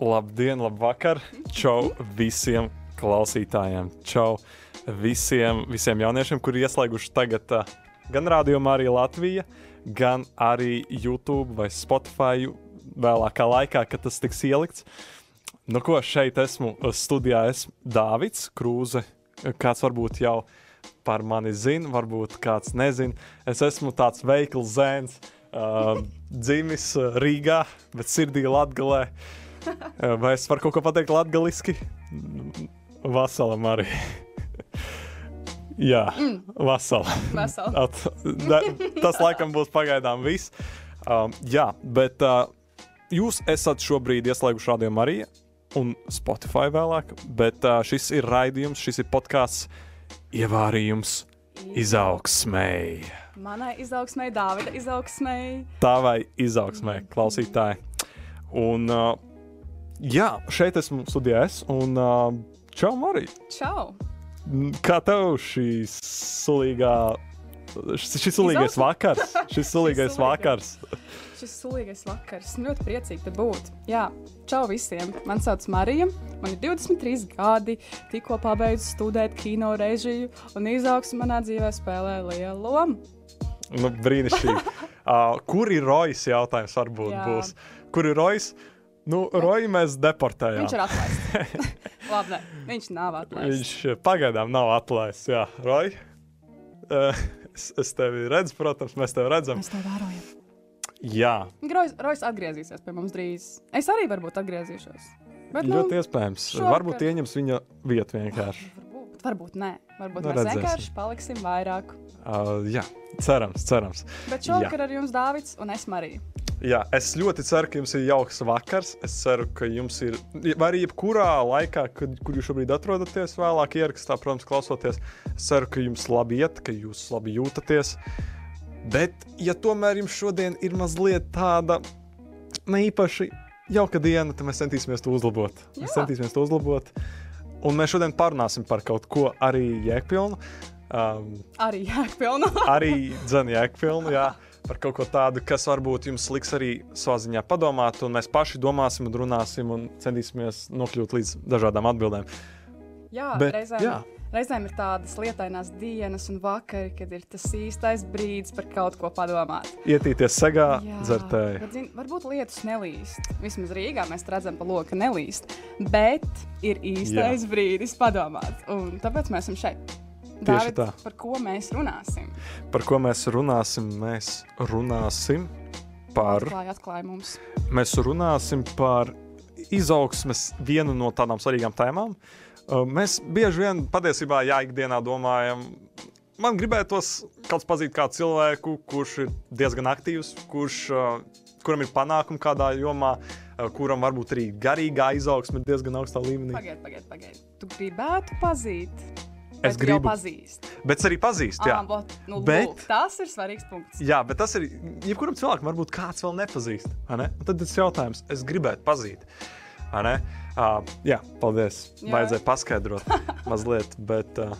Labdien, labvakar! Čau visiem klausītājiem! Čau visiem, visiem jauniešiem, kuri ieslēguši tagad uh, gan rādījumā, arī Latvija, gan arī YouTube vai Spotify vēlākā laikā, kad tas tiks ielikts. Nu, ko šeit esmu studijā, esmu Dāvids Krūze. Kāds varbūt jau par mani zina, varbūt kāds nezina. Es esmu tāds veikls zēns, uh, dzimis Rīgā, bet sirdī Latgalē. Vai es varu kaut ko pateikt latgaliski? Vasalam arī. Jā, mm. vasala. Vesela. At, da, tas laikam būs pagaidām viss. Um, jā, bet uh, jūs esat šobrīd ieslēguši Radio Mariju un Spotify vēlāk, bet uh, šis ir raidījums, šis ir podkāsts ievārījums izaugsmēji. Manai izaugsmēji, Dāvida izaugsmēji. Tavai izaugsmēji, klausītāji. Un uh, jā, šeit esmu studijās, un uh, čau, Marija! Čau! Kā tev šī sulīgā, šis, sulīgais vakars? Šis sulīgais vakars. Šis sulīgais vakars. Ļoti priecīga te būt. Jā, čau visiem! Mani sauc Marija, man ir 23 gadi, tikko pabeidzu studēt kino režiju, un izaugsme manā dzīvē spēlē lielu lomu. Nu, brīnišķīgi. uh, kur ir Rojas jautājums? Varbūt Jā. būs. Kur ir Rojas? Nu, Roju mēs deportējām. Viņš ir atlaists. Labi, ne, viņš nav atlaists. Viņš eh, pagaidām nav atlaists. Jā, Roja. Uh, es, es tevi redzu, protams, mēs tevi redzam. Mēs to vērojam. Jā, Grojs, Rojas atgriezīsies pie mums drīz. Es arī varbūt atgriezīšos. Bet, nu, ļoti iespējams. šovakar- Varbūt ieņems viņa vietu vienkārši. Varbūt, varbūt nē. Varbūt Nu, mēs redzēsim. vienkārši paliksim vairāk. Uh, jā, cerams, cerams. Bet šovakar ar jums Dāvids un es Marija. Jā, es ļoti ceru, ka jums ir jauks vakars. Es ceru, ka jums ir, arī jebkurā laikā, kad, kur jūs šobrīd atrodaties, vēlāk ierakstā, protams, klausoties. Es ceru, ka jums labi iet, ka jūs labi jūtaties. Bet, ja tomēr jums šodien ir mazliet tāda ne īpaši jauka diena, tad mēs centīsimies to uzlabot. Mēs Jā. centīsimies to uzlabot. Un mēs šodien parunāsim par kaut ko arī jēgpilnu. Um, Arī jēgpilna. arī dzēnu jēgpilnu, jā, par kaut ko tādu, kas varbūt jums liks arī savā ziņā padomāt, un mēs paši domāsim un runāsim un centīsimies nokļūt līdz dažādām atbildēm. jā, Bet, reizēm, jā. reizēm ir tādas lietainās dienas un vakari, kad ir tas īstais brīdis par kaut ko padomāt. Ietīties segā, dzertēji. varbūt lietus nelīst. Vismaz Rīgā mēs redzam, ka loka nelīst. Bet ir īstais jā. brīdis padomāt. Un tāpēc mēs esam šeit. Tieši Dāvid, tā. Par ko mēs runāsim? Par ko mēs runāsim? Mēs runāsim par, Atklāja, atklāja mums. mēs runāsim par izaugsmes vienu no tādām svarīgām tēmām. Mēs bieži vien patiesībā, jā, ikdienā domājam, man gribētos kaut kāds pazīt kādu cilvēku, kurš ir diezgan aktīvs, kurš, kuram ir panākumi kādā jomā, kuram varbūt arī garīgā izaugsme diezgan augstā līmenī. Pagaidiet, pagaidiet, pagaidiet. Tu gribētu pazīt. Es gribu. pazīst. Bet es arī pazīstu, jā. Ā, bot, nu, Bet- bet... Tas ir svarīgs punkts. Jā, bet tas ir. Jebkuram cilvēkam varbūt kāds vēl nepazīst. Ne? Un tad tas jautājums, es gribētu pazīt. Uh, jā, paldies. Jā. Vajadzēja paskaidrot mazliet. Bet, uh,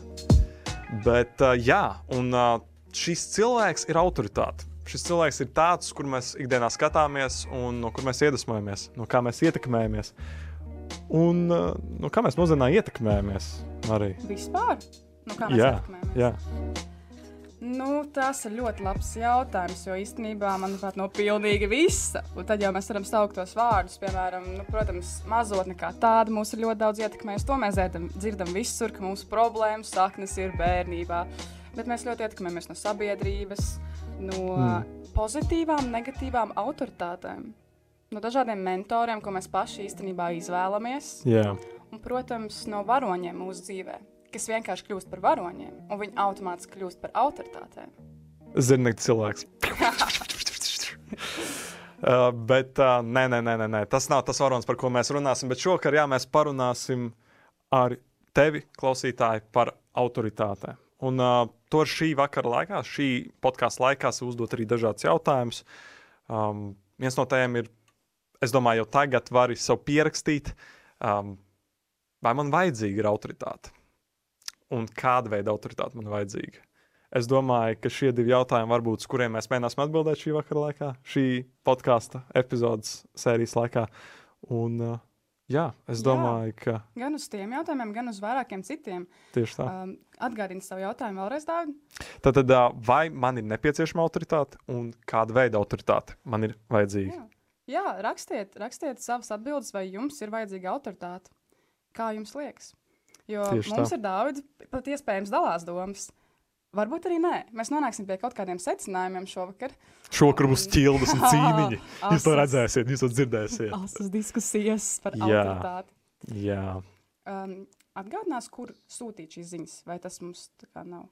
bet uh, jā, un uh, šis cilvēks ir autoritāte. Šis cilvēks ir tāds, kur mēs ikdienā skatāmies un no kur mēs iedvesmojamies, no kā mēs ietekmējamies. Un no kā mēs mūsdienā ietekmējamies arī. Vispār? Nu, kā mēs Jā, ietekmējamies? jā. Nu, tas ir ļoti labs jautājums, jo īstenībā, manuprāt, no pilnīgi visa. Un tad jau mēs varam saukt tos vārdus, piemēram, nu, protams, mazotne kā tāda mūs ir ļoti daudz ietekmējusi. To mēs dzirdam, dzirdam visur, ka mūsu problēmas saknes ir bērnībā. Bet mēs ļoti ietekmējamies no sabiedrības, no mm. pozitīvām, negatīvām autoritātēm, no dažādiem mentoriem, ko mēs paši īstenībā izvēlamies. jā. Un, protams, no varoņiem mūsu dzīvē, kas vienkārši kļūst par varoņiem, un viņi automātiski kļūst par autoritātēm. Zirnekļa cilvēks. uh, bet uh, nē, nē, nē, nē, tas nav tas varonis, par ko mēs runāsim. Bet šovakar jā, mēs parunāsim ar tevi, klausītāji, par autoritātēm. Un uh, to šī vakara laikā, šī podkāstu laikā, uzdot arī dažādus jautājumus. Um, viens no tiem ir, es domāju, jau tagad vari sev pierakstīt, um, vai man vajadzīga ir autoritāte un kāda veida autoritāte man vajadzīga. Es domāju, ka šie divi jautājumi, varbūt, uz kuriem mēs mēģināsim atbildēt šī vakara laikā, šī podkāstu epizodes sērijas laikā. Un, uh, Jā, es Jā. domāju, ka Gan uz tiem jautājumiem, gan uz vairākiem citiem. tieši tā. Um, Atgādini savu jautājumu vēlreiz, Dārvid. Tad, tad ā, vai man ir nepieciešama autoritāte un kāda veida autoritāte man ir vajadzīga? Jā. Jā, rakstiet, rakstiet savas atbildes, vai jums ir vajadzīga autoritāte. Kā jums liekas? Jo Tieši mums tā. ir daudz, pat iespējams, dalās domas. Varbūt arī nē. Mēs nonāksim pie kaut kādiem secinājumiem šovakar. Šovakar būs ķildes un cīniņi. Jūs to redzēsiet, jūs to dzirdēsiet. Asas diskusijas par Jā. autoritāti. Jā. Um, atgādinās, kur sūtīt šīs ziņas, vai tas mums tā kā nav?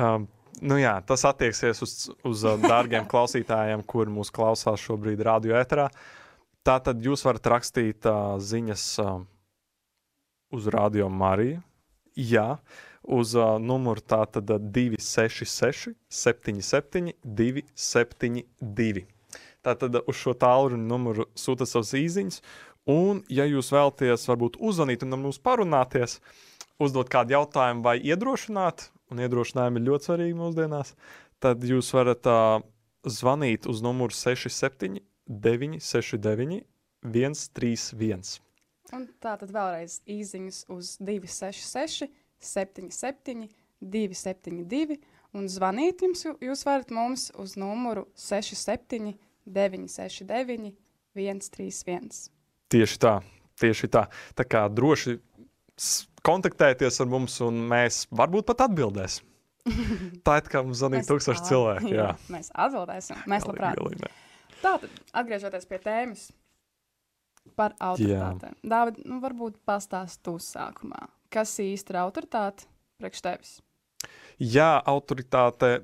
Um, nu jā, tas attieksies uz, uz uh, dārgiem klausītājiem, kur mūs klausās šobrīd radio ēterā. Tātad jūs varat rakstīt uh, ziņas uh, uz Radio Mariju. Jā, uz uh, numuru tātad uh, 266, 77, 272. Tātad uz šo tālruņa numuru sūta savas īsiņas. Un, ja jūs vēlaties, varbūt uzzvanīt un ar mums parunāties, uzdot kādu jautājumu vai iedrošināt, un iedrošinājumi ir ļoti svarīgi mūsdienās, tad jūs varat uh, zvanīt uz numuru 67, 969, 131. Un tā tad vēlreiz īsiņas uz 266, 77, 272. Un zvanīt jums, jū- jūs varat mums uz numuru 67, 969, 131. Tieši tā, tieši tā. Tā kā droši kontaktēties ar mums, un mēs varbūt pat atbildēsim. Tā ir kā mums zvanīja tūkstoši cilvēku. Jā, Mēs atbildēsim. Mēs labprāt. Tātad, atgriežoties pie tēmas par autoritātēm. Dāvid, nu varbūt pastāst tu sākumā. Kas īsti ir autoritāte priekš tevis? Jā, autoritāte.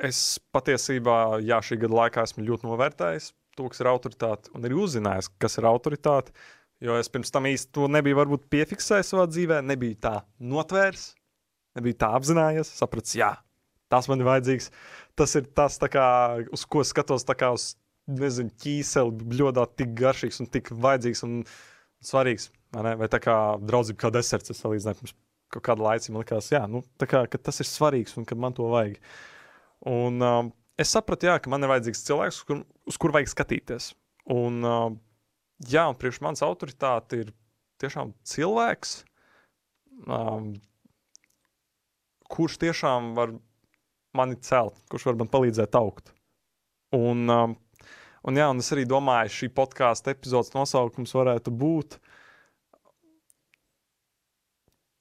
Es patiesībā, jā, šī gada laikā esmu ļoti novērtējis to, kas ir autoritāte, un arī uzzinājis, kas ir autoritāte. Jo es pirms tam īsti to nebiju varbūt piefiksējis savā dzīvē, nebiju tā notvērs, nebiju tā apzinājies. Sapratu, jā, tas man ir vajadzīgs. Tas ir tas, kā, uz ko skatos, kā uz nezinu, ķīseli, bļodā, tik garšīgs un tik vajadzīgs un svarīgs. vai? Vai tā kā draudzība, kā deserts, es salīdzināju pirms kaut kāda laika, man liekas, jā, nu, kā, ka tas ir svarīgs un ka man to vajag. Un um, es sapratu, jā, ka man ir vajadzīgs cilvēks, uz kur, uz kur vajag skatīties. Un, um, jā, un priekš manas autoritāte ir tiešām cilvēks, um, kurš tiešām var mani celt, kurš var man palīdzēt augt. Un, um, un, jā, un es arī domāju, šī podkāstu epizodes nosaukums varētu būt.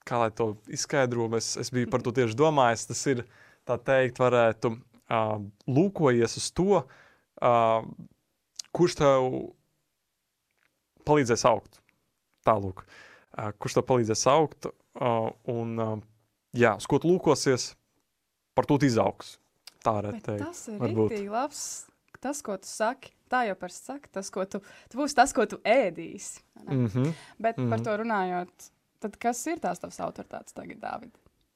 Kā lai to izskaidrotu, es, es biju par to tieši domājis. Tas ir tā teikt, varētu uh, lūkojies uz to, uh, kurš tev palīdzēs augt. Tālāk, uh, kurš tev palīdzēs augt, uh, un uh, jā, uz ko lūkosies, par to izaugs. Tā varētu Bet teikt. tas ir rīktīgi labs. Tas, ko tu saki, tā jau par saki, tas, ko tu, tu būsi tas, ko tu ēdīsi. Mm -hmm. Bet mm -hmm. par Mhm. to runājot, tad kas ir tās tavas autoritātes tagad, Dāvid?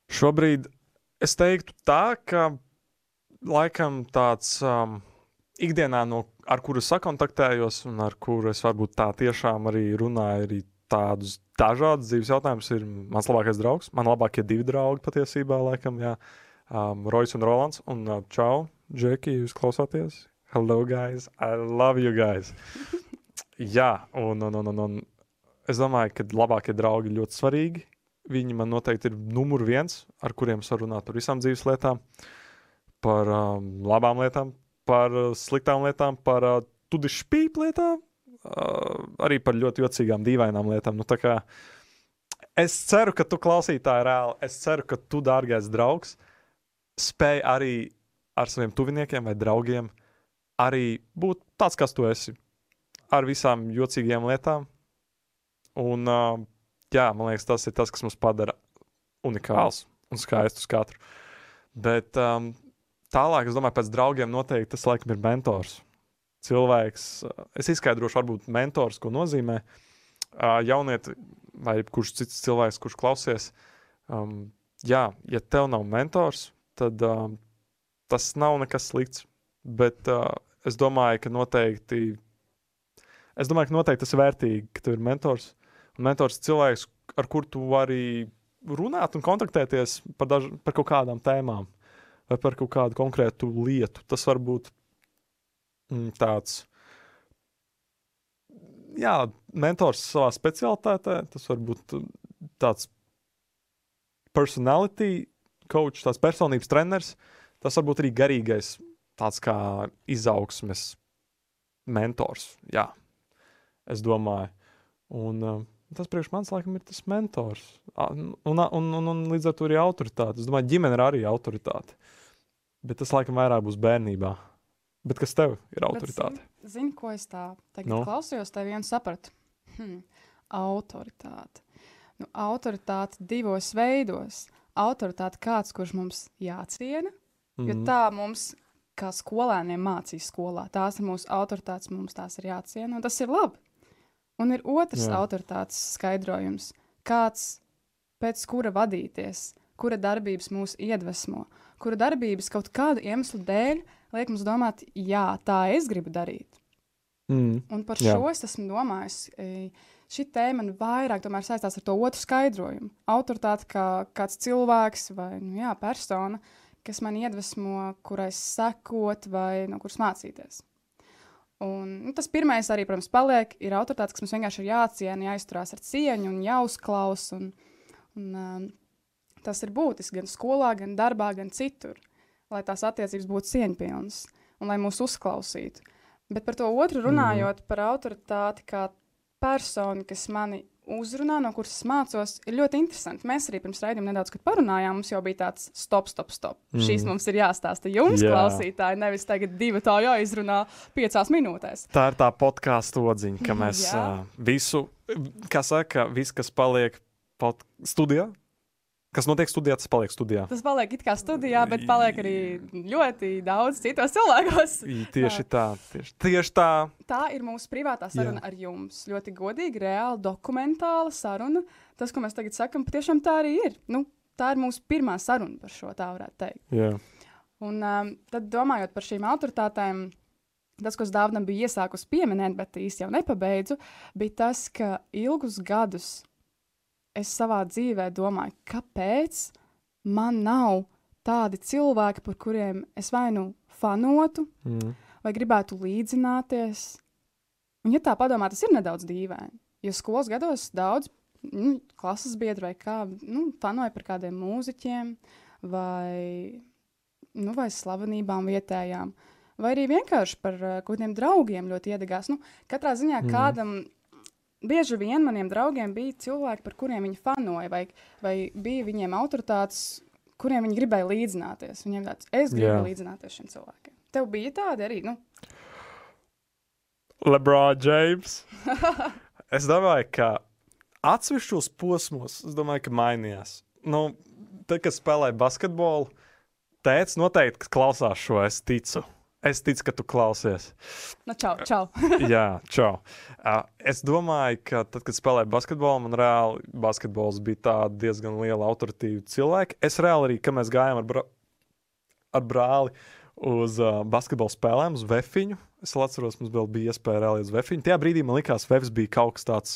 Šobrīd es teiktu tā, ka laikam tāds um, ikdienā, no, ar kuru sakontaktējos un ar kuru es varbūt tā tiešām arī runāju, arī tādus dažādus dzīves jautājumus, ir mans labākais draugs. Man labākie divi draugi patiesībā, laikam, jā. Um, Rojas un Rolands. Un uh, čau, Džeki, jūs klausāties? Hello, guys! I love you guys! jā, un, un, un, un, un es domāju, ka labākie draugi ir ļoti svarīgi. Viņi man noteikti ir numur viens, ar kuriem es varu runāt par visām dzīves lietām, par um, labām lietām, par uh, sliktām lietām, par uh, tudišķīpu lietām, uh, arī par ļoti jocīgām, dīvainām lietām. Nu, kā es ceru, ka tu klausītāji reāli, es ceru, ka tu, dārgais draugs, spēj arī ar saviem tuviniekiem vai draugiem arī būt tāds, kas tu esi. Ar visām jocīgām lietām. Un, uh, jā, man liekas, tas ir tas, kas mums padara unikāls un skaists katru. Bet um, tālāk, es domāju, pēc draugiem noteikti tas laikam ir mentors. Cilvēks, es izskaidrošu, varbūt mentors, ko nozīmē. Uh, jaunieti vai kurš cits cilvēks, kurš klausies, um, jā, ja tev nav mentors, tad um, tas nav nekas slikts. Bet uh, es domāju, ka noteikti, es domāju, ka noteikti tas ir vērtīgi, ka tev ir mentors. Un mentors ir cilvēks, ar kuru tu vari runāt un kontaktēties par, daž, par kaut kādām tēmām vai par kaut kādu konkrētu lietu. Tas var būt mm, tāds. jā, mentors savā specialitātē. Tas var būt tāds personality coach, tāds personības treneris. Tas var būt arī garīgais, tāds kā izaugsmes mentors. Jā, es domāju. Un, uh, tas priekš manis laikam ir tas mentors. Un, un, un, un, līdz ar to arī autoritāte. Es domāju, ģimene ir arī autoritāte. Bet tas laikam vairāk būs bērnībā. Bet kas tev ir autoritāte? Zini, zin, ko es tā tagad no? klausījos, tev viens sapratu. Hmm, autoritāte. Nu, autoritāte divos veidos. Autoritāte kāds, kurš mums jāciena, mm -hmm. jo mhm. tā mums, kā skolēniem mācīs skolā, tās ir mūsu autoritātes, mums tās ir jāciena, un tas ir labi. Un ir otrs Jā. autoritātes skaidrojums, kāds pēc kura vadīties, kura darbības mūs iedvesmo, kura darbības kaut kādu iemeslu dēļ liek mums domāt, jā, tā es gribu darīt. Mm. Un par jā. šo es esmu domājis. Šī tēma man vairāk saistās ar to otru skaidrojumu. Autoritāte kā kāds cilvēks vai nu, jā, persona, kas man iedvesmo, kurai sekot vai no kuras mācīties. Un, nu, tas pirmais arī, protams, paliek, ir autoritāte, kas mums vienkārši ir jāciena, jāizturās ar cieņu un jāuzklausa. Un, un, um, tas ir būtiski gan skolā, gan darbā, gan citur, lai tās attiecības būtu cieņpilnas un lai mūs uzklausītu. Bet par to otru runājot, mm. par autoritāti kā personu, kas mani uzrunā, no kuras mācos, ir ļoti interesanti. Mēs arī pirms raidījuma nedaudz parunājām. Mums jau bija tāds stop, stop, stop. Mm. Šīs mums ir jāstāsta jums, yeah. klausītāji, nevis tagad divi tā jāizrunā piecās minūtēs. Tā ir tā podkāstu odziņa, ka mēs uh, visu, kā saka, viss, kas paliek pod studijā, Kas notiek studijā, tas paliek studijā. Tas paliek it kā studijā, bet paliek arī ļoti daudz citos cilvēkos. Tieši tā, tieši, tieši tā. Tā ir mūsu privātā saruna Jā. ar jums. Ļoti godīga, reāla, dokumentāla saruna. Tas, ko mēs tagad sakām, patiešām tā arī ir. Nu, tā ir mūsu pirmā saruna par šo, tā varētu teikt. Jā. Un um, tad domājot par šīm autoritātēm. Tas, ko Dāvana bija iesākusi pieminēt, bet īsti jau nepabeidzu, bija tas, ka ilgus gadus es savā dzīvē domāju, kāpēc man nav tādi cilvēki, par kuriem es vai nu fanotu, mm. vai gribētu līdzināties. Un, ja tā padomā, tas ir nedaudz dīvaini. Jo skolas gados daudz nu, klases biedru vai kā nu, fanoja par kādiem mūziķiem vai, nu, vai slavenībām vietējām. Vai arī vienkārši par uh, kaut kādiem draugiem ļoti iedegās. Nu, katrā ziņā mm. kādam bieži vien maniem draugiem bija cilvēki, par kuriem viņi fanoja, vai, vai bija viņiem autoritātes, kuriem viņi gribēja līdzināties. Viņiem tāds, es gribu yeah. līdzināties šiem cilvēkiem. Tev bija tādi arī, nu? Lebrons James. es domāju, ka atsevišķos posmos, es domāju, ka mainījās. Nu, tad, kad spēlēju basketbolu, tēvs noteikti klausās šo, es ticu. Es ticu, ka tu klausies. Nu, čau, čau. Jā, čau. Es domāju, ka tad, kad spēlēju basketbolu, man reāli basketbols bija diezgan liela autoritīva cilvēka. Es reāli arī, kad mēs gājām ar, bra ar brāli uz uh, basketbola spēlēm, uz Vēfiņu, es atceros, mums vēl bija iespēja reāli uz Vēfiņu. Tajā brīdī man likās, ka Vēfs bija kaut kas tāds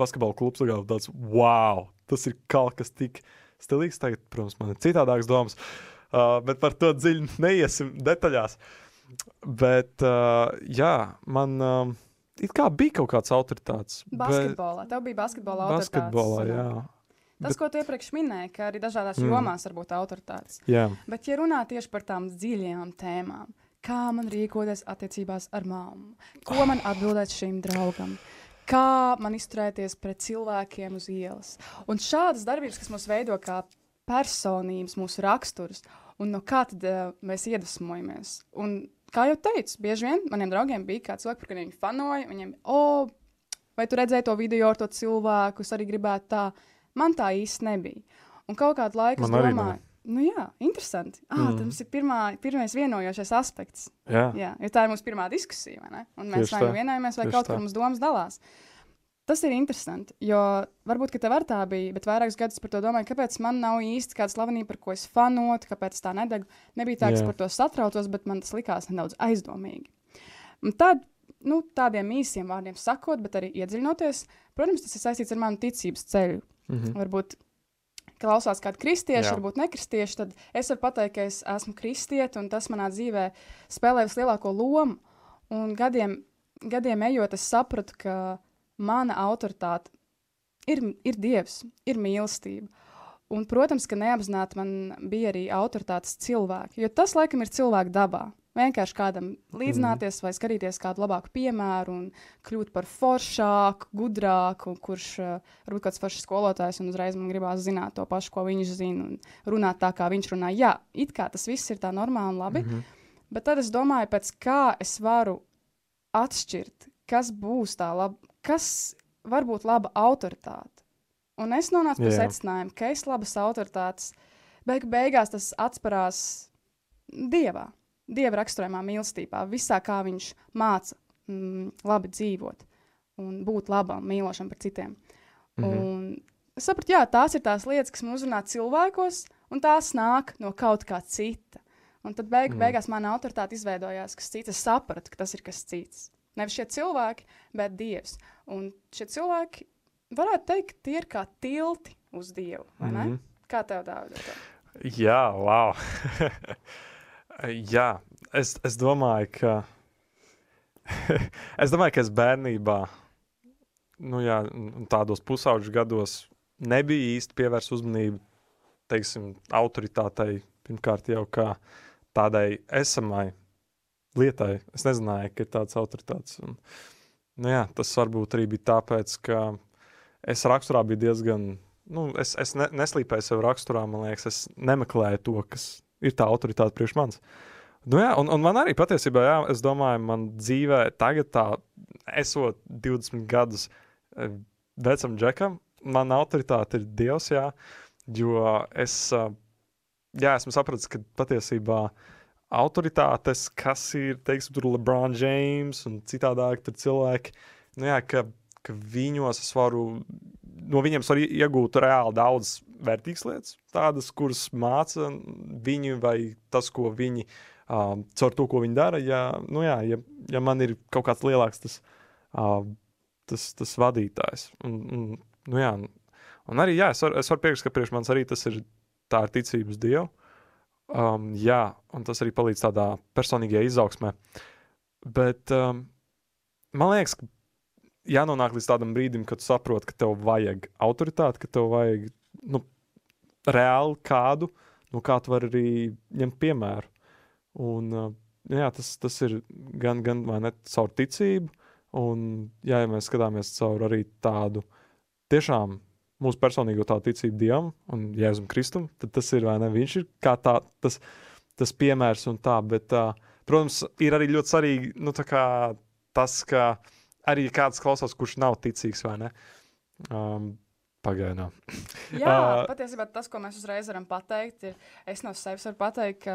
basketbola klubs, tāds wow, tas ir kaut kas tik stilīgs. Tagad, protams, man ir citādākas domas. Uh, Uh, bet par to dziļi neiesim detaļās. Bet, uh, jā, man uh, it kā bija kaut kāds autoritāts. Basketbolā. Bet... Tev bija basketbola autoritāts. Basketbolā, jā. Tas, bet... ko tu iepriekš minēji, ka arī dažādās mm. jomās var būt autoritātes. Jā. Bet, ja runā tieši par tām dziļajām tēmām, kā man rīkoties attiecībās ar māmu, ko man atbildēt šim draugam, kā man izturēties pret cilvēkiem uz ielas. Un šādas darbības, kas mūs veido kā personības, mūsu raksturs, un no kā tad uh, mēs iedvesmojamies. Un, kā jau teicu, bieži vien maniem draugiem bija kāds cilvēks, kuriem viņi fanoja, viņiem, oh, vai tu redzēji to video ar to cilvēku, es arī gribētu tā. Man tā īsti nebija. Un kaut kādu laiku Man es domāju, nu jā, interesanti. Ah, mm. Tas ir pirmā, pirmais vienojošais aspekts. Jā. jā, jo tā ir mūsu pirmā diskusija, vai ne? Un mēs vai nu vienojamies, vai Tieši kaut tā. kur mums domas dalās. Uh, Tas ir interesanti, jo varbūt tev ar tā bija, bet vairākus gadus par to domāju, kāpēc man nav īsti kāda slavenība, par ko es fanotu, kāpēc tā nedegu. Nebija tā, ka es par to satraucos, bet man tas likās nedaudz aizdomīgi. Un tad, nu, tādiem īsiem vārdiem sakot, bet arī iedziļinoties, protams, tas ir saistīts ar manu ticības ceļu. Mm -hmm. Varbūt klausās kādi kristieši, Jā. varbūt nekristieši, tad es varu pateikt, ka es esmu kristieti, un tas manā dzīvē spēlē vislielāko lomu. Un gadiem gadiem ejot, es sapratu, ka mana autoritāte ir, ir dievs, ir mīlestība. Un, protams, ka neapzināti man bija arī autoritātes cilvēki, jo tas laikam ir cilvēku dabā. Vienkārši kādam līdzināties mm. vai skatīties kādu labāku piemēru un kļūt par foršāku, gudrāku, kurš uh, varbūt kāds foršs skolotājs un uzreiz man gribās zināt to pašu, ko viņš zina un runāt tā, kā viņš runā. Jā, it kā tas viss ir tā normāli un labi, mm -hmm. bet tad es domāju, pēc kā es varu atšķirt, kas būs tā laba, kas var būt laba autoritāte. Un es nonācu pie secinājuma, ka es labas autoritātes beig beigās tas atsparās dievā, dieva raksturojumā mīlestībā, visā kā viņš māca mm, labi dzīvot un būt labam, mīlošam par citiem. Mm -hmm. Un es sapratu, jā, tās ir tās lietas, kas man uzrunā cilvēkos, un tās nāk no kaut kā cita. Un tad beig, mm. beigās mana autoritāte izveidojās, kas cits. Es sapratu, ka tas ir kas cits. Nevis šie cilvēki, bet Dievs. Un šie cilvēki, varētu teikt, tie ir kā tilti uz Dievu. Mm -hmm. Kā tev dāvā? Jā, wow. Jā, es, es domāju, ka. es domāju, ka es bērnībā, nu jā, tādos pusauģu gados, nebija īsti pievērsta uzmanība teiksim, autoritātei, pirmkārt jau kā tādai esamai lietai. Es nezināju, ka ir tāds autoritāts. Un, nu, jā, tas varbūt arī bija tāpēc, ka es raksturā biju diezgan. Nu, es es ne, neslīpēju sev raksturā, man liekas, es nemeklēju to, kas ir tā autoritāte priekš manis. Nu, jā, un, un man arī patiesībā, jā, es domāju, man dzīvē, tagad, tā, esot 20 gadus e, vecam džekam, mana autoritāte ir Dievs. Jā, jo es e, jā, esmu sapratis, ka patiesībā uh, autoritātes, kas ir, teiksim, tur LeBron James un citādāk cilvēki, nu jā, ka, ka viņos es varu, no viņiem var iegūt reāli daudz vērtīgas lietas, tādas, kuras māca viņi vai tas, ko viņi, um, caur to, ko viņi dara, ja, nu jā, ja, ja man ir kaut kāds lielāks tas, uh, tas, tas vadītājs. Un, un, nu jā, un arī, jā, es varu var piekrist, ka priekš manis arī tas ir, tā ir ticības Dievu. Um, jā, un tas arī palīdz tādā personīgajā izaugsmē. Bet um, man liekas, ka jānonāk līdz tādam brīdim, kad saproti, ka tev vajag autoritāti, ka tev vajag nu, reāli kādu, no kā tu vari arī ņemt piemēru. Un, uh, jā, tas, tas ir gan, gan ne, caur ticību, un jā, ja mēs skatāmies caur arī tādu tiešām mūsu personīgo tā ticību Dievam un Jēzum Kristum, tad tas ir vai ne? Viņš ir kā tā, tas, tas piemērs un tā, bet, uh, protams, ir arī ļoti svarīgi nu, tas, ka arī kāds klausās, kurš nav ticīgs vai ne. Um, Pagaidām. jā, uh, patiesībā tas, ko mēs uzreiz varam pateikt, ir, es no sevis varu pateikt, ka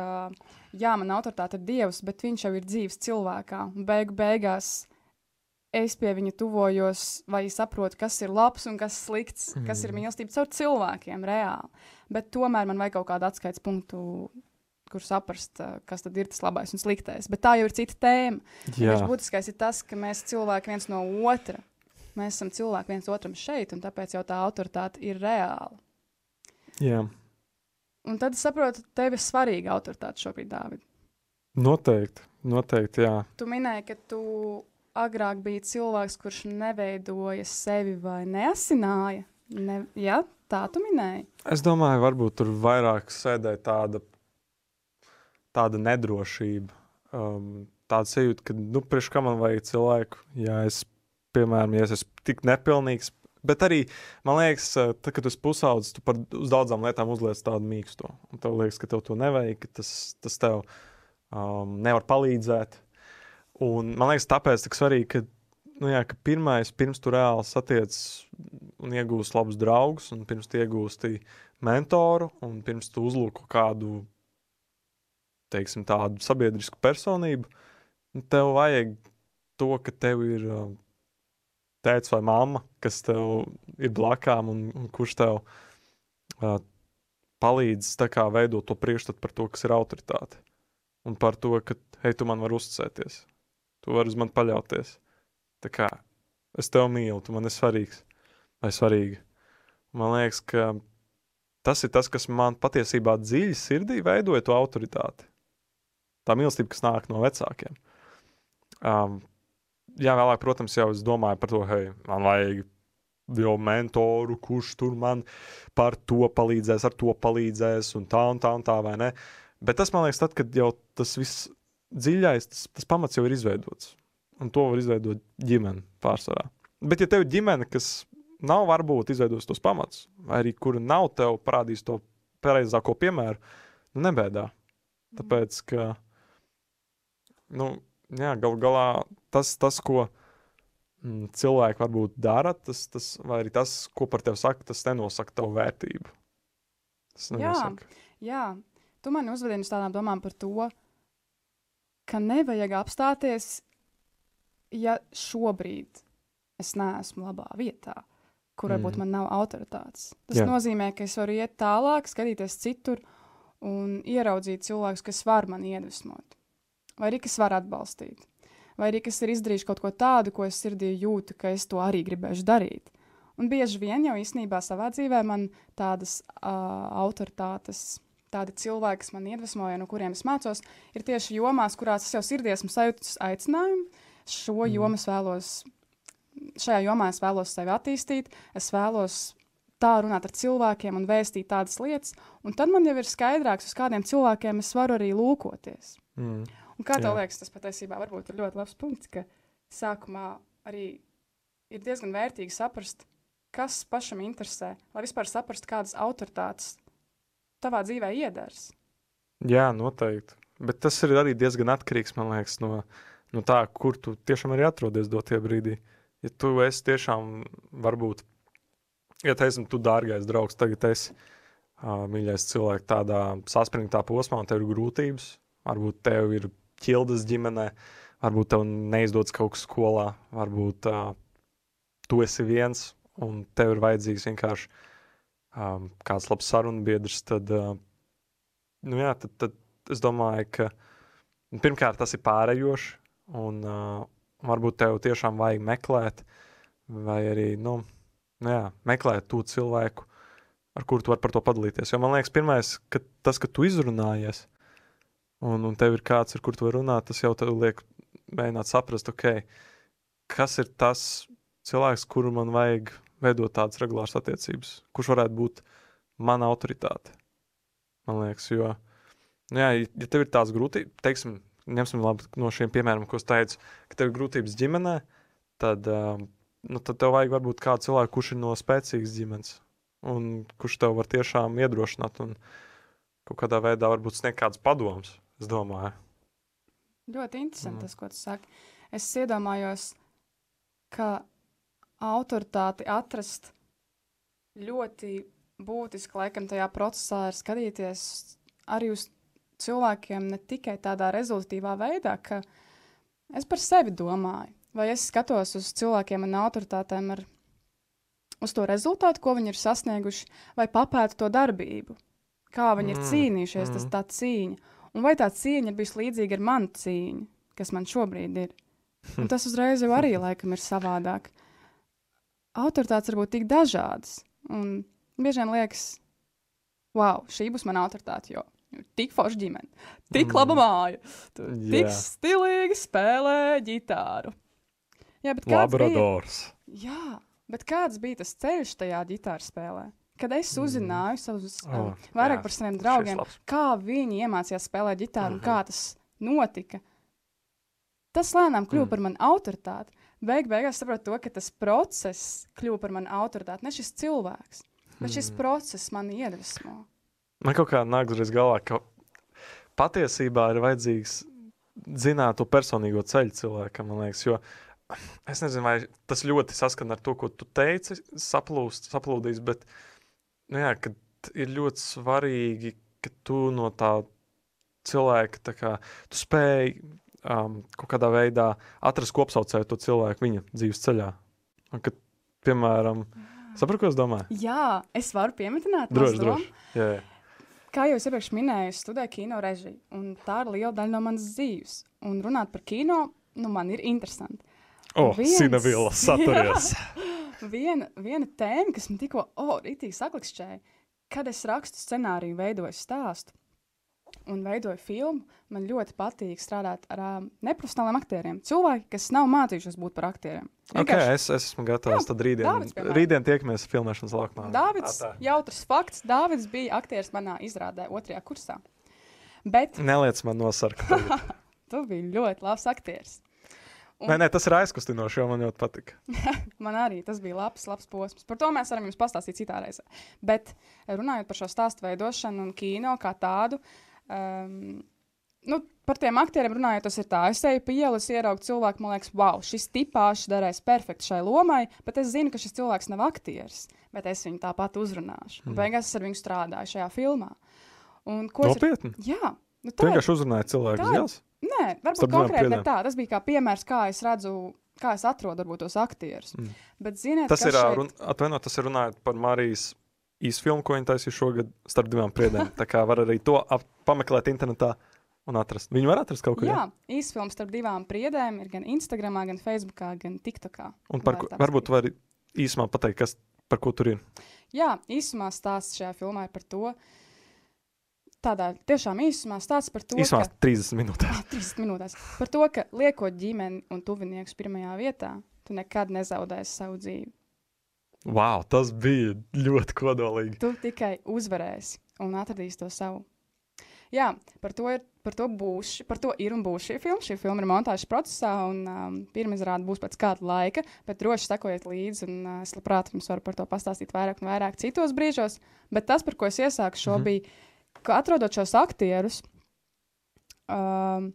jā, man autoritāte ir Dievs, bet viņš jau ir dzīves cilvēkā. Beigu beigās es pie viņa tuvojos, vai saprotu, kas ir labs un kas slikts, mm. kas ir mm. mīlestība caur cilvēkiem reāli. Bet tomēr man vajag kaut kādu atskaites punktu, kur saprast, kas tad ir tas labais un sliktais. Bet tā jau ir cita tēma. Viņš būtiskais ir tas, ka mēs cilvēki viens no otra. Mēs esam cilvēki viens otram šeit, un tāpēc jau tā autoritāte ir reāla. Jā. Un tad es saprotu, tev ir svarīga autoritāte šobrīd, Dārvid. Noteikti, noteikti, jā. Tu minēji, ka tu agrāk bija cilvēks, kurš neveidoja sevi vai neasināja. Ne, ja, tā tu minēji. Es domāju, varbūt tur vairāk sēdēja tāda, tāda nedrošība. Um, tāda sajūta, ka, nu, priekš kā man vajag cilvēku, ja es, piemēram, ja es esmu tik nepilnīgs, bet arī, man liekas, tad, kad esi pusaudzis, tu par daudzām lietām uzliec tādu mīksto. Un tev liekas, ka tev to nevajag, ka tas, tas tev um, nevar palīdzēt. Un, man liekas, tāpēc tik svarīgi, ka, nu, jā, ka pirmais, pirms tu reāli satiec un iegūsi labus draugus, un pirms tu iegūsti mentoru, un pirms tu uzlūko kādu teiksim, tādu sabiedrisku personību, nu, tev vajag to, ka tev ir tēvs vai mamma, kas tev ir blakām un, un kurš tev uh, palīdz kā, veidot to priekšstatu par to, kas ir autoritāte. Un par to, ka, hei, tu man vari uzticēties. Tu vari uz mani paļauties. Tā kā es tevi mīlu, tu man esi svarīgs vai svarīga. Man liekas, ka tas ir tas, kas man patiesībā dziļi sirdī veidoja to autoritāti. Tā mīlestība, kas nāk no vecākiem. Um, jā, vēlāk, protams, jau es domāju par to, hei, man vajag jau mentoru, kurš tur man par to palīdzēs, ar to palīdzēs, un tā un tā un tā, vai ne? Bet tas man liekas, tad, kad jau tas viss dziļais, tas, tas pamats jau ir izveidots. Un to var izveidot ģimene pārsvarā. Bet, ja tev ir ģimene, kas nav varbūt izveidojusi tos pamatus, vai arī kura nav tev parādījusi to pareizāko piemēru, nu, nebēdā. Tāpēc, ka nu, jā, gal galā tas, tas ko mm, cilvēki varbūt dara, tas, tas, vai arī tas, ko par tevi saka, tas nenosaka tavu vērtību. Tas nenosaka. Jā, jā. tu man uzvedini uz tādām domām par to, ka nevajag apstāties, ja šobrīd es neesmu labā vietā, kur varbūt mm. man nav autoritātes. Tas jā. nozīmē, ka es varu iet tālāk, skatīties citur un ieraudzīt cilvēkus, kas var man iedvesmot, vai arī kas var atbalstīt vai arī kas ir izdarījuši kaut ko tādu, ko es sirdī jūtu, ka es to arī gribēšu darīt. Un bieži vien jau īstenībā savā dzīvē man tādas uh, autoritātes, tādi cilvēki, kas man iedvesmoja, no kuriem es mācos, ir tieši jomās, kurās es jau sirdī esmu sajūtis aicinājumu. Šo mm. jomu es vēlos, šajā jomā es vēlos sevi attīstīt, es vēlos tā runāt ar cilvēkiem un vēstīt tādas lietas, un tad man jau ir skaidrāks, uz kādiem cilvēkiem es varu arī lūkoties. Mm. Un kā tev Jā. liekas, tas patiesībā varbūt ir ļoti labs punkts, ka sākumā arī ir diezgan vērtīgi saprast, kas pašam interesē, lai vispār saprastu, kādas autoritātes tavā dzīvē iedars. Jā, noteikti. Bet tas ir arī diezgan atkarīgs liekas, no, no tā, kur tu tiešām arī atrodies dotajā brīdī. Ja tu esi tiešām, varbūt, ja teiksim, tu dārgais draugs, tagad esi uh, mīļais cilvēks tādā saspringtā posmā, un tev ir grūtības, varbūt tev ir ķildes ģimenē, varbūt tev neizdodas kaut kas skolā, varbūt uh, tu esi viens un tev ir vajadzīgs vienkārši um, kāds labs sarunbiedrs, tad, uh, nu jā, tad, tad es domāju, ka pirmkārt tas ir pārējoši, un uh, varbūt tev tiešām vajag meklēt, vai arī, nu, nu jā, meklēt to cilvēku, ar kuru tu vari par to padalīties. Jo man liekas, pirmais, ka tas, ka tu izrunājies, un, un tev ir kāds, ar kur tu vari runāt, tas jau tev liek mēģināt saprast, ok, kas ir tas cilvēks, kuru man vajag veidot tādas regulāras attiecības, kurš varētu būt mana autoritāte. Man liekas, jo, nu jā, ja tev ir tādas grūtības, teiksim, ņemsim no šiem piemēriem, ko es teicu, ka tev ir grūtības ģimenē, tad, um, nu, tad tev vajag varbūt kādu cilvēku, kurš ir no spēcīgas ģimenes, un kurš tev var tiešām iedrošināt un kaut kādā veidā varbūt sniegt kādus padomus. Es domāju. Ļoti interesanti mm. tas, ko tu saki. Es iedomājos, ka autoritāti atrast ļoti būtiski laikam tajā procesā ir skatīties arī uz cilvēkiem ne tikai tādā rezultatīvā veidā, ka es par sevi domāju, vai es skatos uz cilvēkiem un autoritātēm ar uz to rezultātu, ko viņi ir sasnieguši, vai papētu to darbību, kā viņi mm. ir cīnījušies, mm. tas tā cīņa. Un vai tā cīņa ir bijusi līdzīga ar manu cīņu, kas man šobrīd ir? Un tas uzreiz jau arī laikam ir savādāk. Autoritātes var būt tik dažādas. Un bieži vien liekas, wow, šī būs mana autoritāte. Jo tik forša ģimene, tik mm. laba māja, tu, yeah. tik stilīgi spēlē ģitāru. Jā, bet kāds Labradors. bija? Jā, bet kāds bija tas ceļš tajā ģitāras spēlē? Kad es mm. uzzināju savus, oh, um, vairāk jā, par saviem draugiem, kā viņi iemācījās spēlēt ģitāru mm -hmm. un kā mhm. tas notika, tas lēnām kļuva mm. par manu autoritāti. Beig beigās saprotu to, ka tas process kļuva par manu autoritāti. Ne šis cilvēks, bet šis mm. process mani iedvesmo. Man kaut kā nāk uzreiz galvā, ka patiesībā ir vajadzīgs zināt to personīgo ceļu cilvēkam, man liekas, jo es nezinu, vai tas ļoti saskan ar to, ko tu teici, saplūst, saplūdīs, bet nu jā, ir ļoti svarīgi, ka tu no tā cilvēka tā kā, tu spēj um, kaut kādā veidā atrast kopsaucēju to cilvēku viņa dzīves ceļā. Un, kad, piemēram, saprotu, ko es domāju? Jā, es varu pieminēt, droši, droši. Jā, jā. Kā jau es iepriekš minēju, es studēju kino režiju, un tā ir liela daļa no manas dzīves. Un runāt par kino, nu, man ir interesanti. O, oh, viens... Sinavila saturies. viena, viena tēma, kas man tikko, oh, rītīgi saklikšķēja, kad es rakstu scenāriju, veidoju stāstu. Un veidoju filmu, man ļoti patīk strādāt ar um, neprofesionāliem aktieriem. Cilvēki, kas nav mācījušies būt par aktieriem. Okay, es, es esmu gatavs. Tad rītdien, Dāvids, rītdien tiekamies filmēšanas laukumā. Dāvids, Tā, tā. jautrs fakts, Dāvids bija aktieris manā izrādē otrajā kursā. Bet Neliec man nosarkt. tu biji ļoti labs aktieris. Un- Nē, nē, tas ir aizkustinoši, jo man ļoti patika. Man arī tas bija labs, labs posms. Par to mēs varam jums pastāstīt citā reizē. Bet runājot par šo stāstu veidošanu un kino kā tādu, um, nu, par tiem aktieriem runājot, tas ir tā. Es eju pa ielas, ieraugu cilvēku, man liekas, wow, šis tipāšs darēs perfekti šai lomai, bet es zinu, ka šis cilvēks nav aktieris. Bet es viņu tāpat uzrunāšu. Mm. Beigās es ar viņu strādāju šajā filmā. Un ko Nopietni. Jā, nu, tā ir. vienkārši uzrunāji cilvēku tā uz ir- ielas. Nē, varbūt Starp konkrēti ne priedēm. tā. Tas bija kā piemērs, kā es redzu, kā es atrodu varbūt, tos aktierus. Mm. Bet, ziniet, Tas ir, šeit- run, atvaino, tas ir runājot par Marijas īsfilmu, ko viņa taisīja šogad starp divām priedēm. Tā kā var arī to ap, pameklēt internetā. Viņu var atrast kaut kur. Jā, īsfilms starp divām priedēm ir gan Instagram, gan Facebook, gan TikTok. Un par, ko- varbūt tu vari īsumā pateikt, kas par ko tur ir. Jā, īsumā stāsts šajā filmā ir par to. Tādā tiešām īsumā stāsts par to, Īsumā ka 30 minūtēs. Ah, 30 minūtēs. Par to, ka liekot ģimeni un tuviniekus pirmajā vietā, tu nekad nezaudēsi savu dzīvi. Wow, tas bija ļoti kodolīgi. Tu tikai uzvarēsi un atradīsi to savu. Jā, par to ir, par to būs, par to ir un būs šī filma. Šī filma ir montāžas procesā, un um, pirmā izrāde būs pēc kāda laika, bet droši sekojiet līdzi, un uh, es labprāt jums varu par to pastāstīt vairāk un vairāk citos brīžos. Bet tas, par ko es iesāku šo, mm -hmm. bija, ka atrodot šos aktierus, um,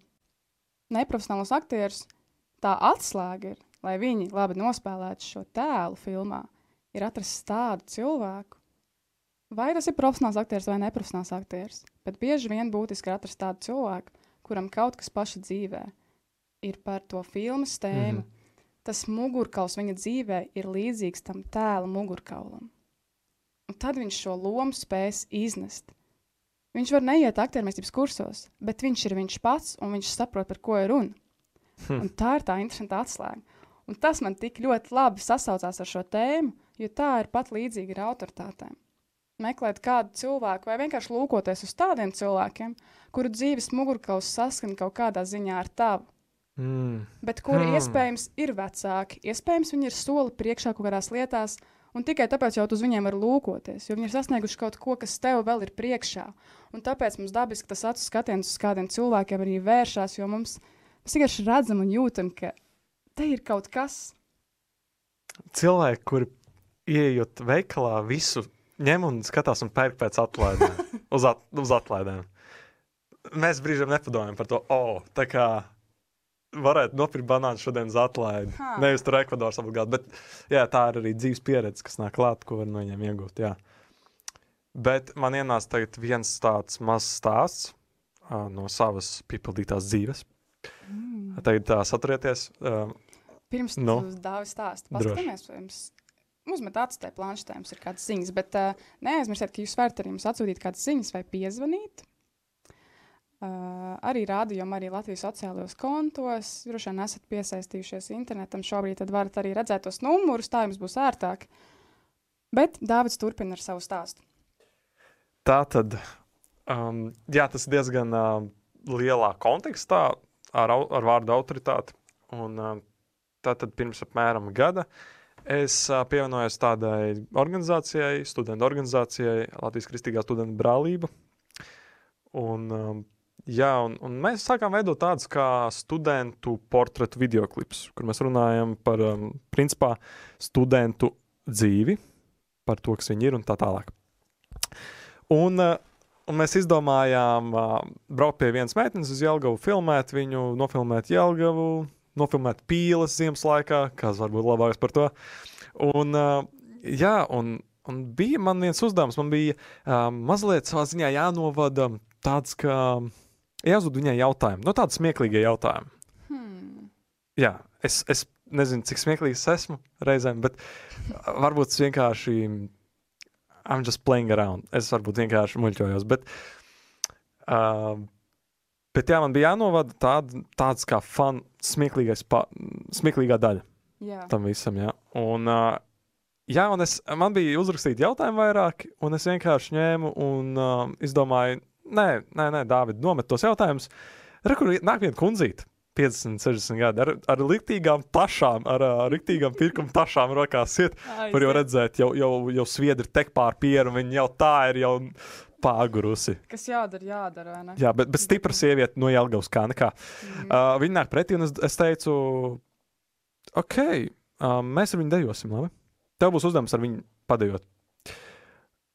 neprofesionālos aktierus, tā atslēga ir, lai viņi labi nospēlētu šo tēlu filmā, ir atrast tādu cilvēku. Vai tas ir profesionāls aktieris vai neprofesionāls aktieris, bet bieži vien būtiski ir atrast tādu cilvēku, kuram kaut kas paša dzīvē ir par to filmu tēmu. Mm. -hmm. Tas mugurkauls viņa dzīvē ir līdzīgs tam tēla mugurkaulam. Un tad viņš šo lomu spēs iznest. Viņš var neiet aktiermēstības kursos, bet viņš ir viņš pats un viņš saprot, par ko ir runa. Hm. Un tā ir tā interesanta atslēga. Un tas man tik ļoti labi sasaucās ar šo tēmu, jo tā ir pat līdzīga ar autoritātēm. Meklēt kādu cilvēku, vai vienkārši lūkoties uz tādiem cilvēkiem, kuru dzīves mugurkauls saskan kaut kādā ziņā ar tavu, Mm. bet kuri hmm. iespējams ir vecāki, iespējams viņi ir soli priekšā kaut kādās lietās, un tikai tāpēc jau uz viņiem var lūkoties, jo viņi ir sasnieguši kaut ko, kas tev vēl ir priekšā. Un tāpēc mums dabiski tas acu skatiens uz kādiem cilvēkiem arī vēršas, jo mums mēs vienkārši redzam un jūtam, ka te ir kaut kas. Cilvēki, kuri ieejot veikalā, visu ņem un skatās un pērk pēc atlaidēm. uz, at, uz atlaidēm. Mēs brīžiem nepadomājam par to, oh, tā kā varētu nopirkt banānu šodien uz atlaidi. Ha. Nevis tur Ekvadoras obligāti, bet jā, tā ir arī dzīves pieredze, kas nāk klāt, ko var no viņiem iegūt. Jā. Bet man ienāca tagad viens tāds mazs stāsts uh, no savas piepildītās dzīves. Mm. Tagad tā saturieties. Uh, Pirms Nu, dāvis stāstu, paskatāmies, vai jums uzmet atstē planšetē, jums ir kādas ziņas, bet uh, neaizmirstiet, ka jūs varat arī mums atsūtīt kādas ziņas vai piezvanīt. Uh, arī rādījumā, arī Latvijas sociālajos kontos. Droši vien esat piesaistījušies internetam šobrīd, tad varat arī redzēt tos numurus, tā jums būs ērtāk. Bet Dārvids turpina ar savu stāstu. Tā tad, um, jā, tas ir diezgan uh, lielā kontekstā ar, ar vārdu autoritāti. Un, uh, tā tad pirms apmēram gada es pievienojos tādai organizācijai, studentu organizācijai, Latvijas Kristīgā studentu brālība. Un, jā, un, un mēs sākām veidot tādus kā studentu portretu videoklipus, kur mēs runājam par principā studentu dzīvi, par to, kas viņi ir un tā tālāk. Un, un mēs izdomājām braukt pie vienas meitenes uz Jelgavu, filmēt viņu, nofilmēt Jelgavu, nofilmēt pīles ziemas laikā, kas varbūt labāks par to. Un, uh, jā, un, un bija man viens uzdevums, man bija uh, mazliet savā ziņā jānovada tāds, ka jāuzdod viņai jautājumu, no tāda smieklīga jautājuma. Hmm. Jā, es, es nezinu, cik smieklīgs esmu reizēm, bet varbūt es vienkārši. I'm just playing around. Es varbūt vienkārši muļķojos. Bet, uh, bet jā, man bija jānovada tād, tāds kā fun, pa, smieklīgā daļa Jā, tam visam. Jā, un, uh, jā, un es, man bija uzrakstīti jautājumi vairāk, un es vienkārši ņēmu un uh, izdomāju, nē, nē, nē Dāvid, nomet tos jautājumus. Rekur, nāk viena kundzīte. 50, 60 gadi ar, ar rīktīgām tašām, ar, ar rīktīgām pirkuma tašām rokās. Iet, var jau redzēt, jau, jau, jau sviedri tek pār pieru, viņa jau tā ir jau pāgurusi. Kas jādara, jādara. Jā, bet, bet stipra sieviete no Jelgavas kā nekā. Mm. Uh, viņa nāk pretī, un es, es teicu, ok, uh, mēs ar viņu dejosim, labi? Tev būs uzdevums ar viņu padejot.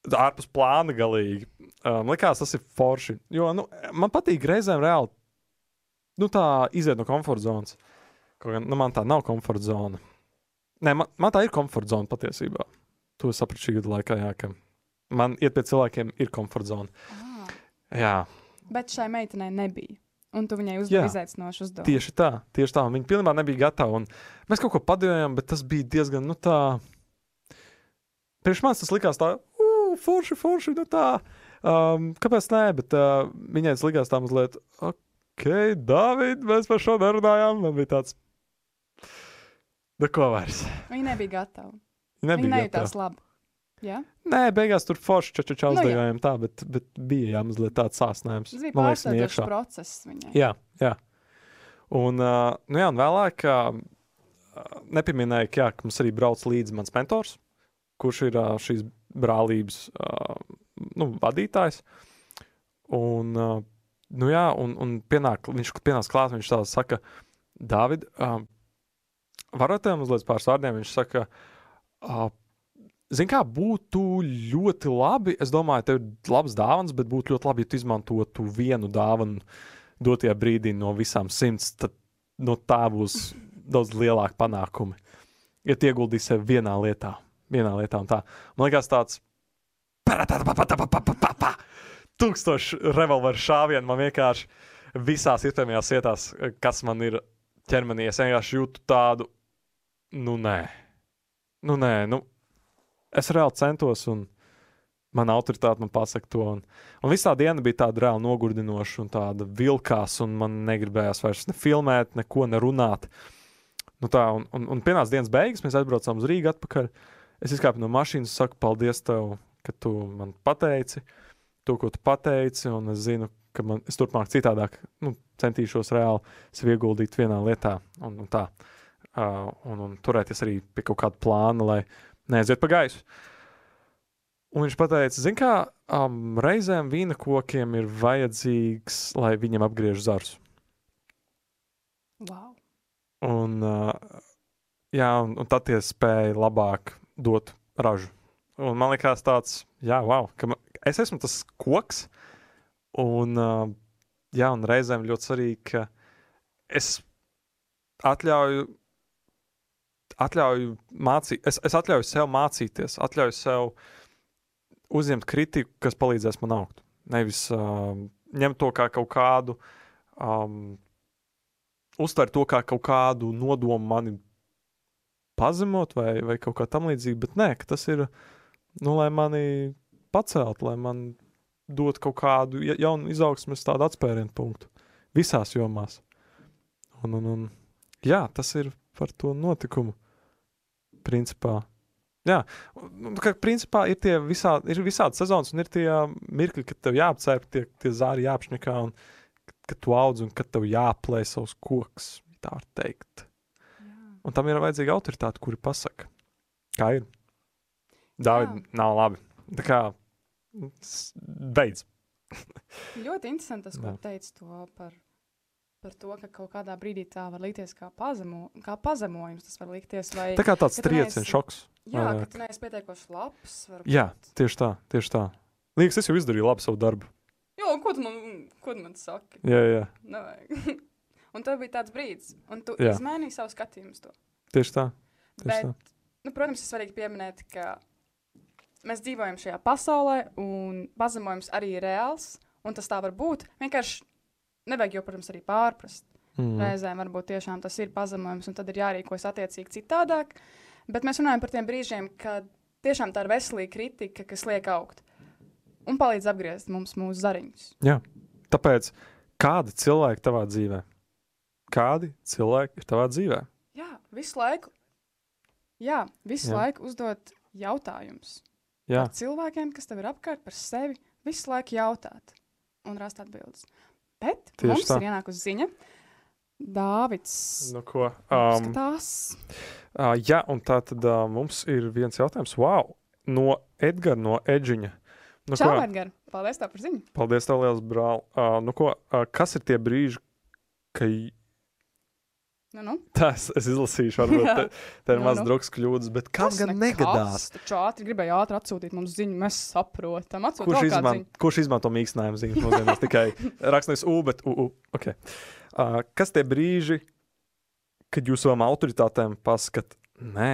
Ārpus plāna galīgi. Um, likās, tas ir forši. Jo nu, man patīk reizēm reāli nu, tā iziet no komforta zonas. Kaut gan nu, man tā nav komforta zona. Nē, man, man tā ir komforta zona patiesībā. To sapratu šī gada laikā, jā, ka man iet pie cilvēkiem ir komforta zona. Ah. Jā. Bet šai meitenei nebija. Un tu viņai uzdevi izaicinošu uzdevumu. Tieši tā, tieši tā. Viņa pilnībā nebija gatava. Mēs kaut ko padevām, bet tas bija diezgan, nu tā. Priekš manis tas likās tā, uh, forši, forši, nu tā. Um, kāpēc nē, bet uh, viņai tas likās tā mazliet, ok, David, mēs par šo nerunājām. Man bija tāds, nu ko vairs. Viņa nebija gatava. Nebija viņa nejūtās labi. Ja? Nē, beigās tur forši čačačā uzdevējām nu, tā, bet, bet bija jā, mazliet tāds sāsnājums. Tas bija pārsteidzošs process viņai. Jā, jā. Un, uh, nu jā, un vēlāk uh, nepieminēja, ka, jā, ka mums arī brauc līdzi mans mentors, kurš ir uh, šīs brālības uh, nu, vadītājs. Un, uh, nu jā, un, un pienāk, viņš pienāca klāt, viņš tā saka, Dāvid, uh, varat tev mazliet pāris vārdiem, viņš saka, uh, Zini, kā būtu ļoti labi. Es domāju, tev ir labs dāvāns, bet būtu ļoti labi, ja tu izmantotu vienu dāvanu dotajā brīdī no visām simts. Tad no tā būs daudz lielāki panākumi. Ja tu ieguldīsi sevi vienā lietā, vienā lietā un tā. Man liekas, tāds tūkstoši revolveru šāvienu man vienkārši visās iespējamajās vietās, kas man ir ķermenī. Es vienkārši jūtu tādu, nu nē, nu nē, nu es reāli centos, un mana autoritāte man pasaka to. Un, un visā diena bija tāda reāli nogurdinoša un tāda vilkās, un man negribējās vairs ne filmēt, neko nerunāt. Nu tā, un, un, un pienāca dienas beigas, mēs aizbraucām uz Rīgā atpakaļ. Es izkāpu no mašīnas un saku, paldies tev, ka tu man pateici to, ko tu pateici, es zinu, ka man, es turpmāk citādāk nu, centīšos reāli sevi ieguldīt vienā lietā un, un tā. Uh, un, un turēties arī pie kaut kāda plāna, lai neaiziet pa gaisu. Un viņš teica, zini, kā um, reizēm vīna kokiem ir vajadzīgs, lai viņam apgriež zarus. Wow. Un, uh, jā, un, un tad tie spēja labāk dot ražu. Un man liekas, tāds, jā, wow, ka man, es esmu tas koks. Un, uh, jā, un reizēm ļoti svarīgi, ka es atļauju atļauju mācīt, es, es atļauju sev mācīties, atļauju sev uzņemt kritiku, kas palīdzēs man augt. Nevis uh, ņemt to kā kaut kādu, um, uztvert to kā kaut kādu nodomu mani pazemot vai, vai kaut kā tam līdzīga, bet nē, tas ir, nu, lai mani pacelt, lai man dot kaut kādu jaunu izaugsmes tādu atspērienu punktu visās jomās. Un, un, un jā, tas ir par to notikumu principā. Jā, nu, ka, principā ir tie visā, ir visādi sezonas, un ir tie mirkļi, kad tev jāapcēp, tie, tie zāri jāapšņakā, un kad tu audz, un kad tev jāplē savus kokus, tā var teikt. Jā. Un tam ir vajadzīga autoritāte, kuri pasaka, kā ir. Dāvid, nav labi. Tā kā beidz. Ļoti interesanti tas, ko teici to par par to, ka kaut kādā brīdī tā var likties kā, pazemo, kā pazemojums. Tas var likties, vai tā kā tāds trieciens, šoks. Jā, vai, ka tu neesi pietiekoši labs. Varbūt. Jā, tieši tā, tieši tā. Liekas, es jau izdarīju labu savu darbu. Jo, ko tu man, ko tu man saki? Jā, jā. Nevajag. un tev bija tāds brīdis, un tu jā. izmainīji savu skatījumu uz to. Tieši tā. Tieši Bet, tā. Nu, protams, ir svarīgi pieminēt, ka mēs dzīvojam šajā pasaulē, un pazemojums arī ir reāls, un tas tā var būt. Vienkārši nevajag jau, protams, arī pārprast. Mm. Reizēm varbūt tiešām tas ir pazemojums, un tad ir jārīkojas attiecīgi citādāk. Bet mēs runājam par tiem brīžiem, kad tiešām tā ir veselīga kritika, kas liek augt un palīdz apgriezt mums mūsu zariņus. Jā, tāpēc kādi cilvēki tavā dzīvē? Kādi cilvēki ir tavā dzīvē? Jā, visu laiku. Jā, visu Jā. laiku uzdot jautājumus. Jā. Par cilvēkiem, kas tev ir apkārt, par sevi, visu laiku jautāt. un rast atbildes. Bet Tieši mums tā. ir ienākusi ziņa. Dāvids Nu, ko? Um, skatās. uh, jā, un tā tad uh, mums ir viens jautājums. Wow! No Edgara, no Edžiņa. Nu, Čau, ko? Edgar! Paldies tev par ziņu! Paldies, tev liels brāl. Uh, nu, ko, uh, kas ir tie brīži, kad Nu, nu. tas es izlasīšu? Varbūt te, te ir Nu, maz nu. drukas kļūdas, bet kam Tas gan negadās? Taču ātri gribēja ātri atsūtīt mums ziņu, mēs saprotam. Atsūt Kurš, izman, kurš izmanto mīkstinājumu zīmes mūsdienās? Tikai rakstīs U, bet U. U. Okay. Uh, kas tie brīži, kad jūs savām autoritātēm pasakāt, nē,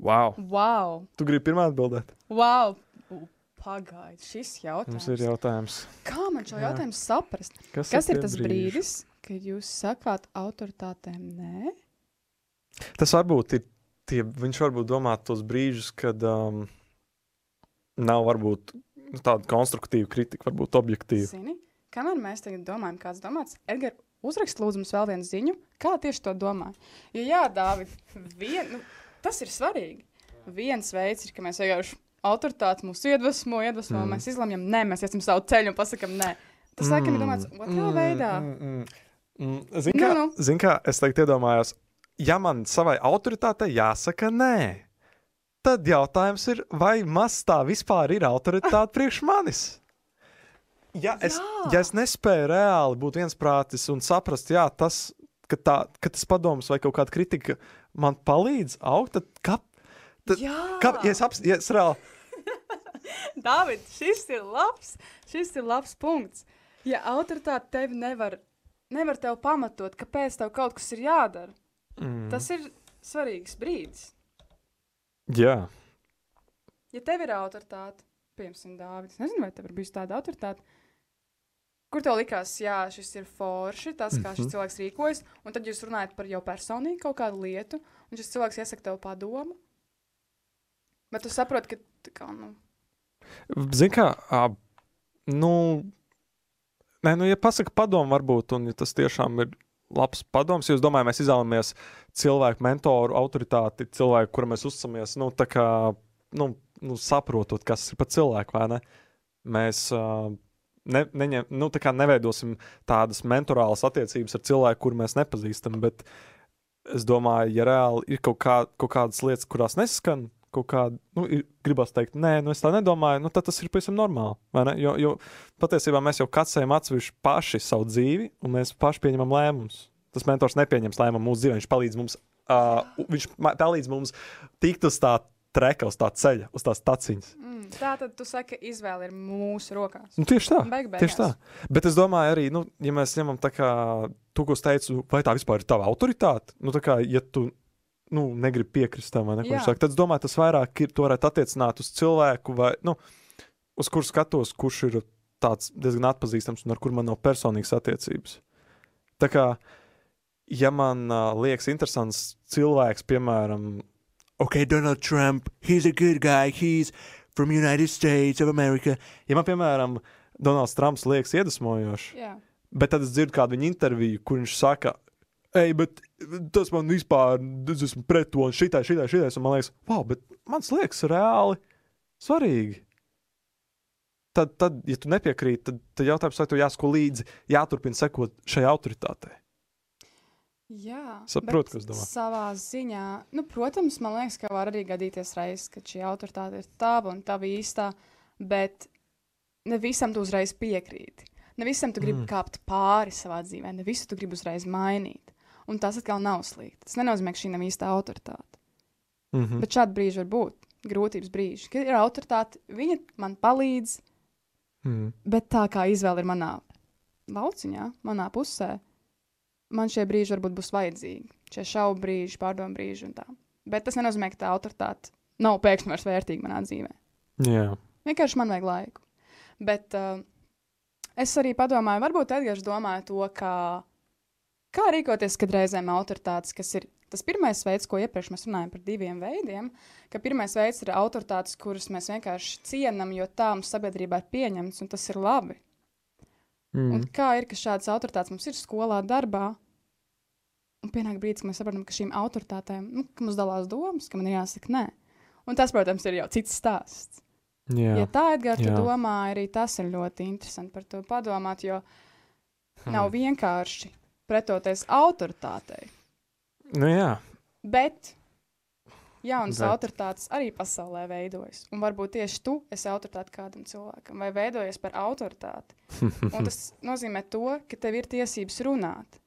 wow, Wow! tu gribi pirmā atbildēt? wow. U, Pagaid, šis Mums ir jautājums. jautājums. Kā man šo jautājumu saprast? Kas, Kas ir tas brīži? brīdis, kad jūs sakāt autoritātēm nē? Tas varbūt ir. Tie, viņš varbūt domā tos brīžus, kad um, nav varbūt nu, tāda konstruktīva kritika, varbūt objektīva. Zini, kamēr mēs tagad domājam, kāds domāts, Edgars, uzrakst lūdzu mums vēl vienu ziņu, kā tieši to domā. Jo, jā, Dāvid, vien, nu, tas ir svarīgi. Viens veids ir, ka mēs vienkārši autoritāti mūs iedvesmo, iedvesmo, Mm. mm. mēs izlemjam, nē, mēs iesim savu ceļu un pasakām, nē. Tas, laikam, ir domāts otrā veidā. Mm, mm, mm. Zini, Nu, kā, nu. zin kā es tagad iedomājos, ja man savai autoritātei jāsaka nē, tad jautājums ir, vai maz tā vispār ir autoritāte priekš manis? Ja es, Jā. ja es nespēju reāli būt viensprātis un saprast, jā, tas, ka, tā, ka tas padoms vai kaut kāda kritika man palīdz augt, tad kā, tad, Jā, kā ja es, aps, ja es reāli Dāvid, šis ir labs, šis ir labs punkts. Ja autoritāte tevi nevar, nevar tev pamatot, kāpēc tev kaut kas ir jādara, mm, tas ir svarīgs brīdis. jā. Ja tev ir autoritāte, piemēram, Dārvids, nezinu, vai tev ir bijusi tāda autoritāte, kur tev likās, jā, šis ir forši, tas, kā šis Mhm. cilvēks rīkojas, un tad jūs runājat par jau personīgi kaut kādu lietu, un šis cilvēks iesaka tev padomu. Bet tu saproti, ka tā kā, nu, Zini, kā, ā, nu, nē, nu, ja pasaka padomu, varbūt, un ja tas tiešām ir labs padoms, jo es domāju, mēs izvēlamies cilvēku, mentoru, autoritāti, cilvēku, kuram mēs uzticamies, nu, tā kā, nu, nu saprotot, kas ir pa cilvēku, vai ne? Mēs ā, ne, neņem, nu, tā kā neveidosim tādas mentorālas attiecības ar cilvēku, kuru mēs nepazīstam, bet es domāju, ja reāli ir kaut, kā, kaut kādas lietas, kurās nesaskan, kaut kāda, nu, gribas teikt, nē, nu, es tā nedomāju, nu, tad tas ir pavisam normāli. Jo, jo patiesībā mēs jau katrs ejam atsevišķi paši savu dzīvi, un mēs paši pieņemam lēmumus. Tas mentors nepieņems lēmumu mūsu dzīvē, viņš palīdz mums, uh, viņš palīdz mums tikt uz tā treka, uz tā ceļa, uz tās taciņas. mm, tā tad tu saki, ka izvēle ir mūsu rokās. Nu, tieši tā. Beig Tieši tā. Bet es domāju, arī, nu, ja mēs ņemam tā kā to, ko es teicu, vai tā vispār ir tava autoritāte, nu, tā kā, ja tu nu, negribi piekrist tam, vai ne, viņš saka, tad es domāju, tas vairāk ir, to varētu attiecināt uz cilvēku, vai, nu, uz kuru skatos, kurš ir tāds diezgan atpazīstams un ar kuru man nav personīgas attiecības. Tā kā, ja man uh, liekas interesants cilvēks, piemēram, ok, Donald Trump, he's a good guy, he's from United States of America. Ja man, piemēram, Donalds Trumps liekas iedvesmojošs, Jā. bet tad es dzirdu kādu viņa interviju, kur viņš saka, ej, bet tas man vispār, es esmu pret to, un šitai, šitai, šitai, un man liekas, wow, bet man liekas reāli svarīgi. Tad, tad, ja tu nepiekrīti, tad, tad jautājums, vai tev jāsako līdzi, jāturpina sekot šai autoritātei. Jā, Saprotu, es domāju. Savā ziņā, nu, protams, man liekas, ka var arī gadīties reizes, kad šī autoritāte ir tava un tava īstā, bet ne visam tu uzreiz piekrīti. Ne visam tu gribi mm. kāpt pāri savā dzīvē, ne visu tu gribi uzreiz mainīt. Un tas atkal nav slikti. Tas nenozīmē, ka šī nav īsta autoritāte. Mm Mm. -hmm. Bet šādi brīži var būt. Grūtības brīži, kad ir autoritāte, viņa man palīdz, mm. bet tā kā izvēle ir manā lauciņā, manā pusē, man šie brīži varbūt būs vajadzīgi. Šie šaubu brīži, pārdomu brīži un tā. Bet tas nenozīmē, ka tā autoritāte nav pēkšņi vairs vērtīga manā dzīvē. Jā, Vienkārši man vajag laiku. Bet uh, es arī padomāju, varbūt Edgars domāja to, kā, kā rīkoties, kad reizēm autoritātes, kas ir tas pirmais veids, ko iepriekš mēs runājām par diviem veidiem, ka pirmais veids ir autoritātes, kuras mēs vienkārši cienam, jo tā mums sabiedrībā ir pieņemts, un tas ir labi. mm. Un kā ir, ka šādas autoritātes mums ir skolā, darbā, un pienāk brīdis, kad mēs saprotam, ka šīm autoritātēm, nu, ka mums dalās domas, ka man ir jāsaka nē. Un tas, protams, ir jau cits stāsts. Jā, Ja tā, tu Jā. domā, arī tas ir ļoti interesanti par to padomāt, jo Hmm. nav vienkārši pretoties autoritātei. Nu, jā. Bet jaunas Bet. autoritātes arī pasaulē veidojas. Un varbūt tieši tu esi autoritāte kādam cilvēkam vai veidojies par autoritāti. Un tas nozīmē to, ka tev ir tiesības runāt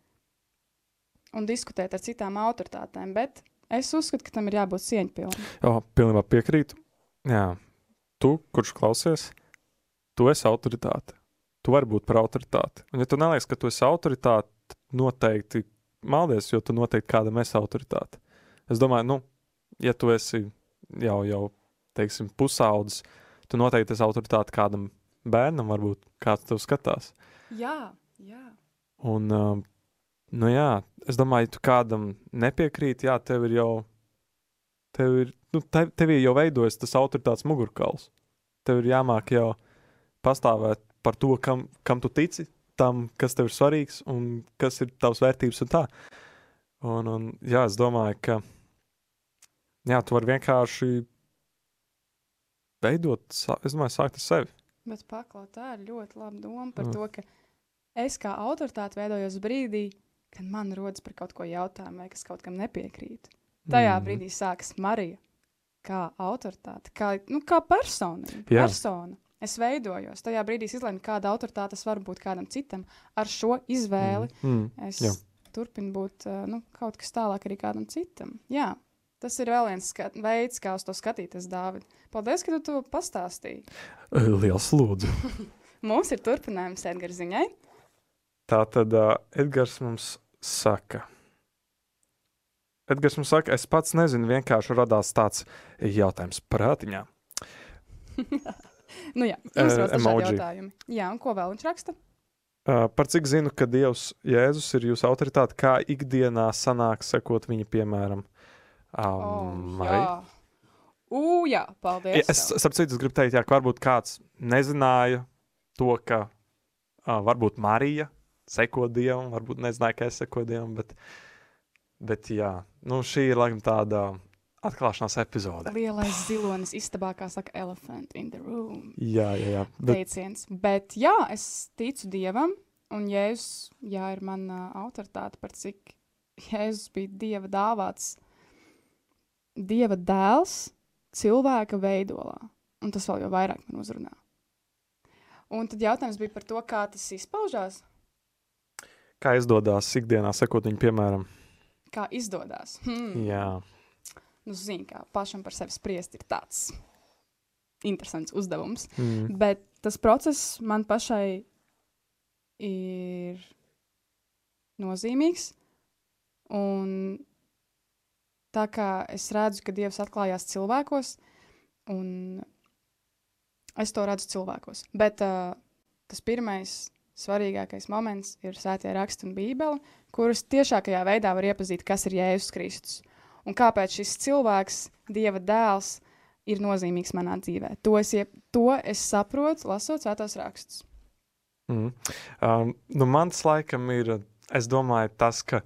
un diskutēt ar citām autoritātēm. Bet es uzskatu, ka tam ir jābūt cieņpilnam. Jā, pilnībā piekrītu. Jā, tu, kurš klausies, tu esi autoritāte. Tu vari būt par autoritāti. Un, ja tu neliekas, ka tu esi autoritāte, noteikti maldies, jo tu noteikti kādam esi autoritāte. Es domāju, nu, ja tu esi jau, jau teiksim, pusaudzis, tu noteikti esi autoritāte kādam bērnam, varbūt kāds tev skatās. Jā, jā. Un, um, nu jā, es domāju, ja tu kādam nepiekrīti, jā, tev ir jau, tev ir, nu, tev, tev ir jau veidojas tas autoritātes mugurkauls. Tev ir jāmāk jau pastāvēt par to, kam, kam tu tici, tam, kas tev ir svarīgs un kas ir tavs vērtības un tā. Un, un jā, es domāju, ka, jā, tu vari vienkārši veidot, es domāju, sākt ar sevi. Bet paklaut, tā ir ļoti laba doma par Mm. to, ka es kā autoritāte veidojos brīdī, kad man rodas par kaut ko jautājumu vai kas kaut kam nepiekrīt. Tajā Mhm. brīdī sākas Marija kā autoritāte, kā, nu, kā personība. Persona. Es veidojos. Tajā brīdī es izlēmu, kāda autoritāte es varu būt kādam citam. Ar šo izvēli Mm. es jā. turpinu būt uh, nu, kaut kas tālāk arī kādam citam. Jā. Tas ir vēl viens veids, kā uz to skatīties, Dārvid. Paldies, ka tu to pastāstīji. Liels lūdzu. Mums ir turpinājums Edgars ziņai. Tā tad uh, Edgars mums saka. Edgars mums saka, es pats nezinu, vienkārši radās tāds jautājums prātiņā. Nu, jā, mums Eh, ir dažādi jautājumi. Jā, un ko vēl viņš raksta? Uh, par cik zinu, ka Dievs, Jēzus ir jūsu autoritāte, kā ikdienā sanāk sekot viņa piemēram. Um, Marija? jā. U, jā, paldies. Es, tev. starp citu, es gribu teikt, jā, ka varbūt kāds nezināja to, ka uh, varbūt Marija seko Dievam, varbūt nezināja, ka es sekoju Dievam, bet, bet jā, nu, šī ir laikam tāda atklāšanās epizode. Lielais zilonis istabā, kā saka, elephant in the room. Jā, jā, jā. Bet, Teiciens. Bet jā, es ticu Dievam, un Jēzus, jā, ir mana autoritāte par cik Jēzus bija Dieva dāvāts, Dieva dēls cilvēka veidolā. Un tas vēl jau vairāk man uzrunā. Un tad jautājums bija par to, kā tas izpaužās, kā izdodas ikdienā sekot viņa piemēram? kā izdodas. Hmm. Jā, Nu, zini, kā pašam par sevi spriest, ir tāds interesants uzdevums. mm. Bet tas process man pašai ir nozīmīgs. Un tā kā es redzu, ka Dievs atklājās cilvēkos, un es to redzu cilvēkos. Bet uh, tas pirmais svarīgākais moments ir sētie raksti un bībele, kurus tiešākajā veidā var iepazīt, kas ir Jēzus Kristus. Un kāpēc šis cilvēks, Dieva dēls, ir nozīmīgs manā dzīvē. To es, iep, to es saprotu, lasot svētos rakstus. Mm. Um, nu, mans laikam ir, es domāju, tas, ka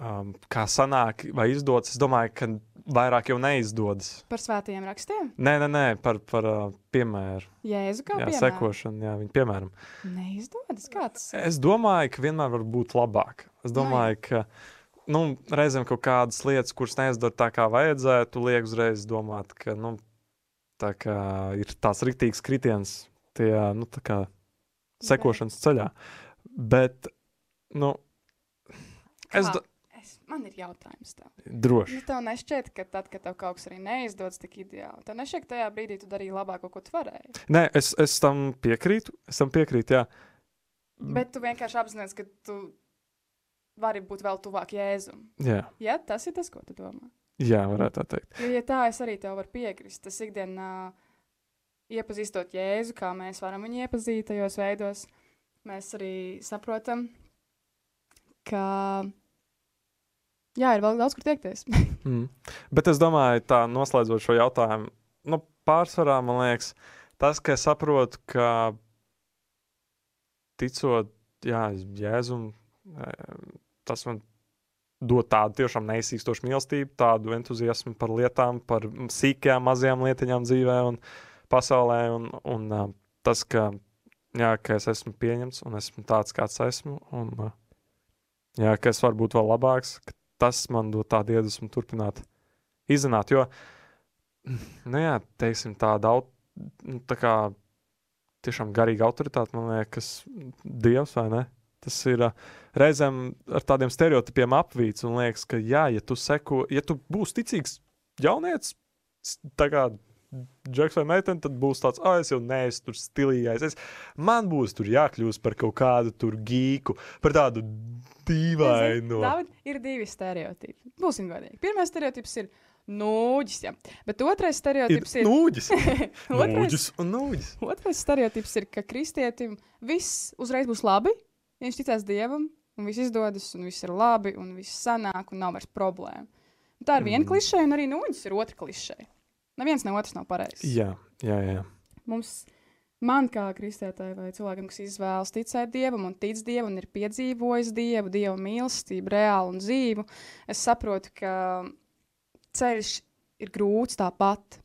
um, kā sanāk vai izdodas, es domāju, ka vairāk jau neizdodas. Par svētajiem rakstiem? Nē, nē, nē par, par uh, piemēru, Jēzu kā jā, piemēru. sekošanu, jā, viņa piemēram. Neizdodas kāds. Es domāju, ka vienmēr var būt labāk. Es Nu, domāju, ka nu, reizēm kaut kādas lietas, kuras neizdod tā, kā vajadzētu, liek uzreiz domāt, ka nu, tā kā ir tāds rīktīgs kritiens tajā nu, kā sekošanas ceļā. Bet, nu, es Kā? man ir jautājums tev. droši. Nu, tev nešķiet, ka tad, kad tev kaut kas arī neizdodas tik ideāli, tev nešķiet, ka tajā brīdī tu darīji labāko, ko tu varēji. Nē, es, es tam piekrītu. Es tam piekrītu, jā. Bet tu vienkārši apzinājies, ka tu vari būt vēl tuvāk Jēzum. Jā, Ja tas ir tas, ko tu domā. jā, varētu tā teikt. Jo, ja tā, es arī tev varu piekrist. Tas ikdienā iepazīstot Jēzu, kā mēs varam viņu iepazīt tajos veidos, mēs arī saprotam, ka jā, ir vēl daudz, kur tiekties. Mm. Bet es domāju, tā noslēdzot šo jautājumu, nu, pārsvarā man liekas, tas, ka es saprotu, ka ticot jā, Jēzum, tas man dod tādu tiešām neizsīkstošu mīlestību, tādu entuziasmu par lietām, par sīkām, mazajām lietiņām dzīvē un pasaulē. Un, un uh, tas, ka, jā, ka es esmu pieņemts un esmu tāds, kāds esmu, un uh, jā, ka es varu būt vēl labāks, tas man dod tādu iedvesmu turpināt izzināt. Jo, nu jā, teiksim, tāda tā kā tiešām garīga autoritāte, man liekas, Dievs vai ne? Tas ir reizēm ar tādiem stereotipiem apvīts un liekas, ka, jā, ja tu seko, ja tu būsi ticīgs jaunietis, tā kā Džeks vai meitene, tad būs tāds, ah, es jau neesmu tur stilīgais. Es, man būs tur jākļūst par kaut kādu tur gīku, par tādu dīvainu. David, ir divi stereotipi. Būsim godīgi. Pirmais stereotips ir nūģis, ja. bet otrais stereotips ir. ir nūģis. otrais, nūģis un nūģis. Otrais stereotips ir, ka kristietim viss uzreiz būs labi, viņš ticēs dievam, un viss izdodas, un viss ir labi, un viss sanāk, un nav vairs problēma. Un tā ir viena mm. klišeja, un arī nūģis ir otra klišeja. Neviens no otras nav pareizs. Jā, jā, jā. Mums, man kā kristietai vai cilvēkam, kas izvēlas ticēt dievam un tic dievam un ir piedzīvojis dievu, dievu mīlestību, reālu un dzīvu, es saprotu, ka ceļš ir grūts tāpat.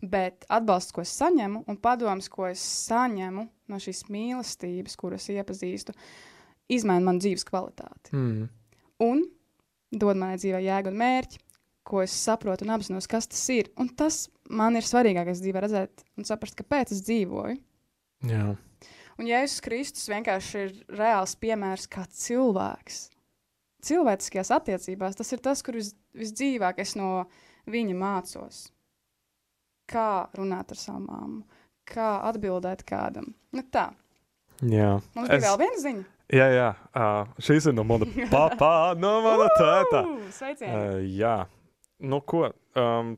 Bet atbalsts, ko es saņemu, un padoms, ko es saņemu no šīs mīlestības, kuras iepazīstu, izmaina manu dzīves kvalitāti. Mm. Un dod manai dzīvē jēgu un mērķi, ko es saprotu un apzinos, kas tas ir. Un tas man ir svarīgākais dzīvē redzēt un saprast, kāpēc es dzīvoju. Jā. Un Jēzus Kristus vienkārši ir reāls piemērs kā cilvēks. Cilvēciskajās attiecībās tas ir tas, kur vis, visdzīvāk es no viņa mācos. Kā runāt ar savu māmu, kā atbildēt kādam. Nu tā. Jā. Mums bija es... vēl viena ziņa. Jā, jā. Uh, šīs ir no mana papā, no mana tēta. Sveicieni! Uh, jā, nu, ko? Um,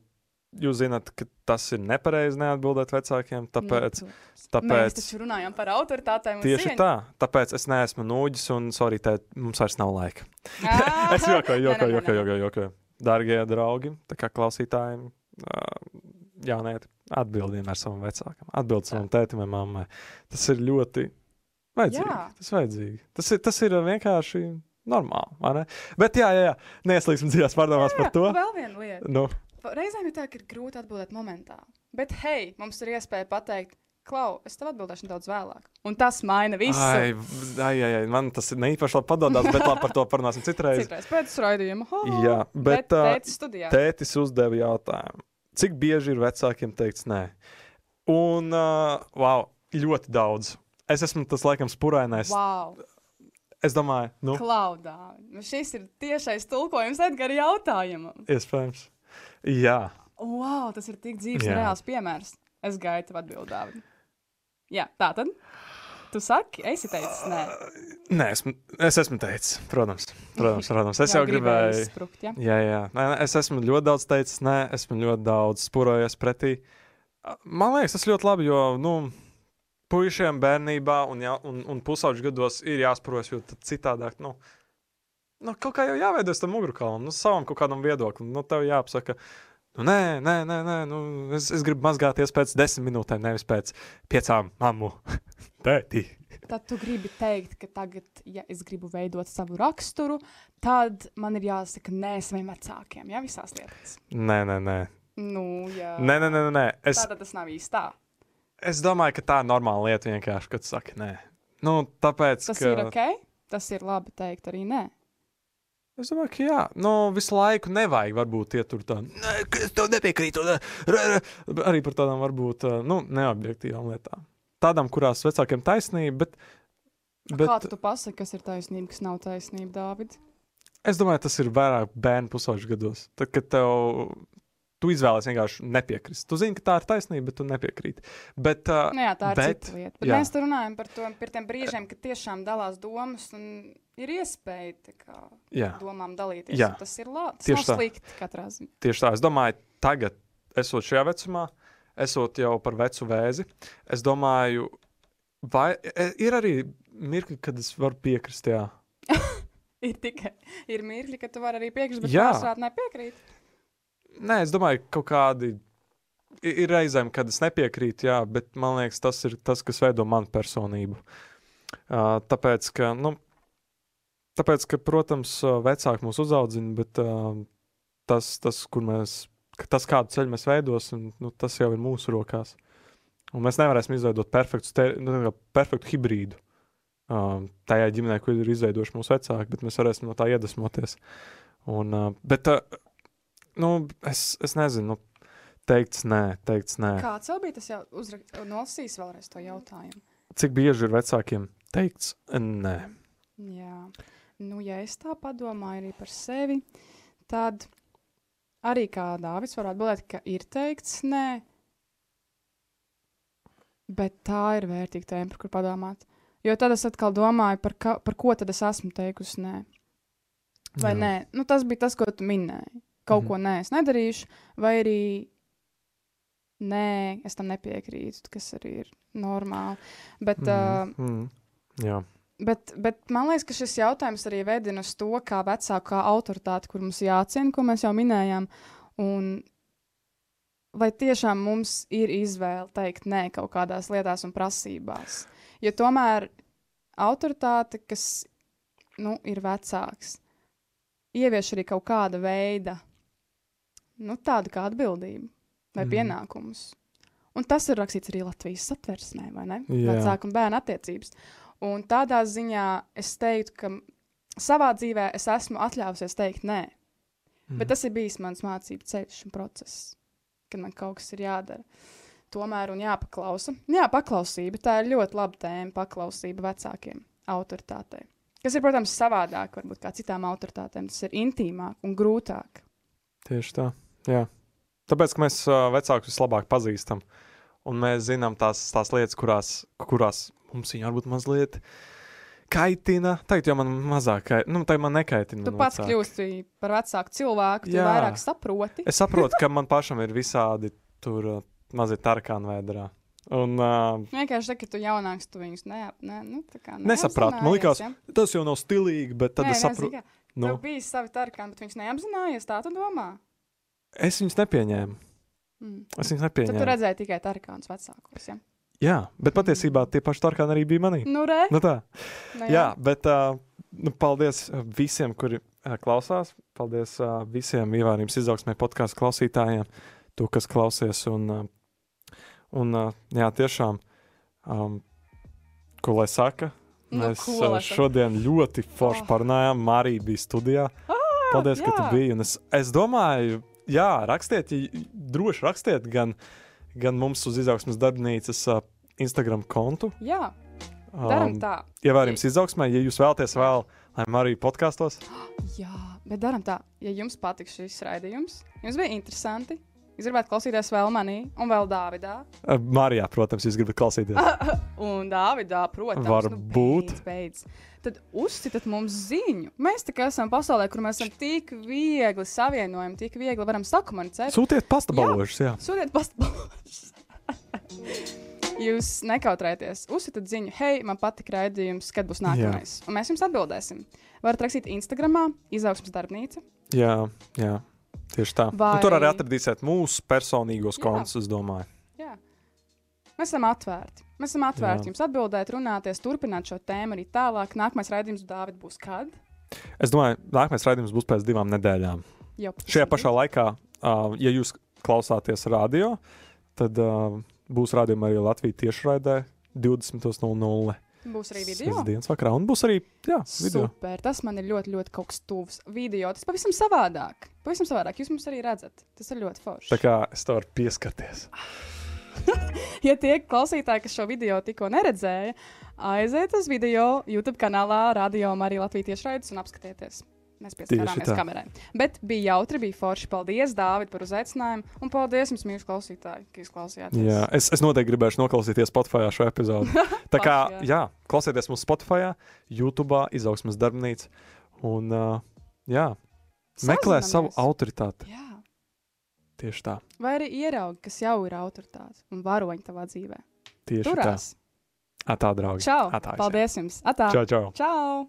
jūs zināt, ka tas ir nepareizi neatbildēt vecākiem. Tāpēc, nu, tāpēc mēs taču runājam par autoritātēm. Tieši cieņu. tā. Tāpēc es neesmu nūģis un, sorry, tēt, mums vairs nav laika. es jokoju, jokoju, jokoju, jokoju. Dārgie draugi, tā kā klausītājiem, uh, jaunieti, atbildiet ar savam vecākam. Atbildiet savam tētim vai mammai. Tas ir ļoti vajadzīgi. Jā. Tas, vajadzīgi. Tas, ir, tas ir vienkārši normāli. Bet, jā, jā, jā. neieslīgsim dziļās pārdomās par to. Vēl viena lieta. Nu. Reizēm ir tā, ka ir grūti atbildēt momentāli. Bet, hei, mums ir iespēja pateikt, Klau, es tev atbildēšu nedaudz vēlāk. Un tas maina visu. Ai, ai, ai, ai man tas ne īpaši labi padodas, bet labi par to parunāsim citreiz. Citreiz pēc raidījuma. Ho, ho. Jā, bet, bet tētis, studijā. tētis uzdeva jautājumu. Cik bieži ir vecākiem teikts nē? Un, uh, wow, ļoti daudz. Es esmu tas laikam spurainais. Wow. Es domāju, nu. Klaudā. Nu, šis ir tiešais tulkojums Edgara jautājumam. Iespējams. Jā. Wow, tas ir tik dzīves reāls piemērs. Es gaidu tev atbildēt. Jā, tā tad. Tu saki, esi teicis, nē. Nē, esmu, es esmu teicis, protams. Protams, protams. Es jau, jau gribēju. Sprukt, ja? Jā, jā. Nē, es esmu ļoti daudz teicis, nē, esmu ļoti daudz spurojies pretī. Man liekas, tas ļoti labi, jo, nu, puišiem bērnībā un, jā, un, un pusauģu gados ir jāsprost, jo citādāk, nu, nu, kaut kā jau jāveido tam mugurkaulam, nu, savam kaut kādam viedoklim. Nu, tev jāapsaka, nu, nē, nē, nē, nē nu, es, es gribu mazgāties pēc desmit minūtēm, nevis pēc piecām mammu. Tētī. Tad tu gribi teikt, ka tagad, ja es gribu veidot savu raksturu, tad man ir jāsaka nē saviem vecākiem, ja visās lietās. Nē, nē, nē. Nu, jā. Nē, nē, nē, nē. Es... Tātad tas nav īsti tā. Es domāju, ka tā ir normāla lieta vienkārši, kad saka nē. Nu, tāpēc, tas ka... ir ok. Tas ir labi teikt arī nē. Es domāju, ka jā, nu, visu laiku nevajag varbūt iet tur tā, ka es tev nepiekrītu. Ne, re, re. Arī par tādām varbūt nu, neobjektīvām lietām. Tādām, kurās vecākiem taisnība, bet. bet... Kā tu pasaki, kas ir taisnība, kas nav taisnība, Dāvid? Es domāju, tas ir vairāk bērnu pusauģu gados. Tad, kad tev tu izvēlējies vienkārši nepiekrist. Tu zini, ka tā ir taisnība, bet tu nepiekrīti. Bet, uh, nu jā, tā ir bet, cita lieta. Bet jā. mēs tur runājam par, to, par tiem brīžiem, kad tiešām dalās domas un ir iespēja kā, domām dalīties. Jā. Tas ir labi. Tas nav slikti katrā ziņā. Tieši tā. Es domāju, tagad, esot šajā vecumā, esot jau par vecu vēzi, es domāju, vai e, ir arī mirkli, kad es varu piekrist. Ir tikai ir mirkļi, kad tu vari arī piekrist, bet pārsvarā nepiekrīt. Nē, es domāju, ka kaut kādi ir reizēm, kad es nepiekrītu, jā, bet man liekas, tas ir tas, kas veido manu personību. Uh, tāpēc, ka, nu, tāpēc, ka, protams, vecāki mūs uzaudzina, bet uh, tas, tas, kur mēs, tas, kādu ceļu mēs veidosim, nu, tas jau ir mūsu rokās. Un mēs nevarēsim izveidot perfektu, ster- nu, perfektu hibrīdu um, tajā ģimenē, ko ir izveidojuši mūsu vecāki, bet mēs varēsim no tā iedvesmoties. Un, uh, bet, uh, nu, es, es nezinu, nu, teikts nē, teikts nē. Kāds vēl bija tas jau uzrakstījis, nolasījis vēlreiz to jautājumu? Cik bieži ir vecākiem teikts nē? Jā, nu, ja es tā padomāju arī par sevi, tad arī kā Dārvids var atbildēt, ka ir teikts nē, bet tā ir vērtīga tēma, par kur padomāt. Jo tad es atkal domāju, par, ka, par ko tad es esmu teikusi nē. Vai Jā. nē, nu, tas bija tas, ko tu minēji. Kaut mm. ko nē, es nedarīšu, vai arī nē, es tam nepiekrītu, kas arī ir normāli. Bet, mm. uh, Mm, mm, jā, Bet, bet man liekas, ka šis jautājums arī vedina uz to, kā vecāka kā autoritāte, kur mums jāciena, ko mēs jau minējām. Un vai tiešām mums ir izvēle teikt nē kaut kādās lietās un prasībās? Jo tomēr autoritāte, kas nu, ir vecāks, ievieš arī kaut kāda veida, nu, tādu kā atbildību vai Mhm. pienākumus. Un tas ir rakstīts arī Latvijas satversmē, vai ne? Vecāku un bērnu attiecības. Un tādā ziņā es teiktu, ka savā dzīvē es esmu atļāvusies teikt nē. mm. Bet tas ir bijis mans mācību ceļš un process, kad man kaut kas ir jādara. Tomēr un jāpaklausa. Jā, paklausība. Tā ir ļoti laba tēma. Paklausība vecākiem, autoritātei. Kas ir, protams, savādāk varbūt kā citām autoritātēm. Tas ir intīmāk un grūtāk. Tieši tā. Jā. Tāpēc, ka mēs vecākus vislabāk pazīstam, un mēs zinām tās, tās lietas, kurās, kurās mums viņa varbūt mazliet kaitina. Tagad jau man mazāk, kai- nu, tā man nekaitina. Tu man pats kļūsti par vecāku cilvēku, tu Jā. vairāk saproti. Es saprotu, ka man pašam ir visādi tur mazie tarkāni vēdā. Un uh, Vienkārši tā, ka tu jaunāks, tu viņus ne, ne, nu, Nesapratu. Man neapzinājies, ja? tas jau nav stilīgi, bet tad Nē, es saprotu. Nu, Tev bija savi tarkāni, bet viņš neapzinājās, tā tu domā. Es viņus nepieņēmu. Mm. Es viņus Tad tu nepieņēmu. redzēji tikai tarkānus vecākos. Ja? Jā, bet patiesībā tie paši tarkāni arī bija manī. Nu, re, Nu tā. nu, Jā, bet uh, nu, paldies uh, visiem, kuri uh, klausās. Paldies uh, visiem ievērības izaugsmē podkāstu klausītājiem, to, kas klausies. Un, uh, un uh, jā, tiešām, um, ko lai saka, Nu, mēs ko uh, lai saka? šodien ļoti forši Oh. parunājām. Marija bija studijā. Paldies, ka tu jā. biji. Un Es, es domāju, jā, rakstiet, droši rakstiet gan, gan mums uz izaugsmas darbnīcas uh, Instagram kontu. Jā, darām Um, tā. Ievērības izaugsmē, ja jūs vēlaties vēl, lai Marija podkāstos. Jā, bet darām tā. Ja jums patiks šis raidījums, jums bija interesanti. Jūs gribētu klausīties vēl manī, un vēl Dāvidā. Marijā, protams, jūs gribat klausīties. Un Dāvidā, protams, Varbūt. Nu, beidz, beidz. Tad uzsitiet mums ziņu. Mēs tā kā esam pasaulē, kur mēs esam tik viegli savienojami, tik viegli varam sakomunicēt. Sūtiet pastabalošus, jā. Sūtiet pastāvus. Jūs nekautrēties. Uzsitiet ziņu, hei, man patīk raidījums, kad būs nākamais. Un mēs jums atbildēsim. Varat rakstīt Instagram, izaugsmas darbnīca. Jā, jā. Tieši tā. Vai- Un tur arī atradīsiet mūsu personīgos Jā. kontus, es domāju. Jā. Mēs esam atvērti. Mēs esam atvērti Jā. jums atbildēt, runāties, turpināt šo tēmu arī tālāk. Nākamais raidījums, Dārvid, būs kad? Es domāju, nākamais raidījums būs pēc divām nedēļām. Jau Šajā pašā laikā, uh, ja jūs klausāties radio, tad uh, būs rādījuma arī Latvijas tiešraidē 20.00. būs arī video. Sestdienas vakarā. Un būs arī jā, video. Super, tas man ir ļoti, ļoti kaut kas tuvs. Video tas pavisam savādāk. Pavisam savādāk. Jūs mums arī redzat. Tas ir ļoti forši. Tā kā es to varu pieskarties. Ja tie klausītāji, kas šo video tikko neredzēja, aiziet uz video YouTube kanālā Radio Marija Latvijas tiešraides un apskatieties. Mēs pieskarāmies kamerai. Bet bija jautri, bija forši. Paldies, Dārvid, par uzaicinājumu. Un paldies jums, mīļie klausītāji, ka jūs klausījāties. Jā, es, es noteikti gribēšu noklausīties Spotify šo epizodi. Tā kā, Paši, jā, klausieties mums Spotify, YouTube, izaugsmas darbnīca. Un, uh, jā, meklē savu autoritāti. Jā. Tieši tā. Vai arī ieraugi, kas jau ir autoritāte un varoņi tavā dzīvē. Tieši Turās. tā. Atā, draugi. Čau! Atā. Paldies jums! Atā! Čau, čau. Čau!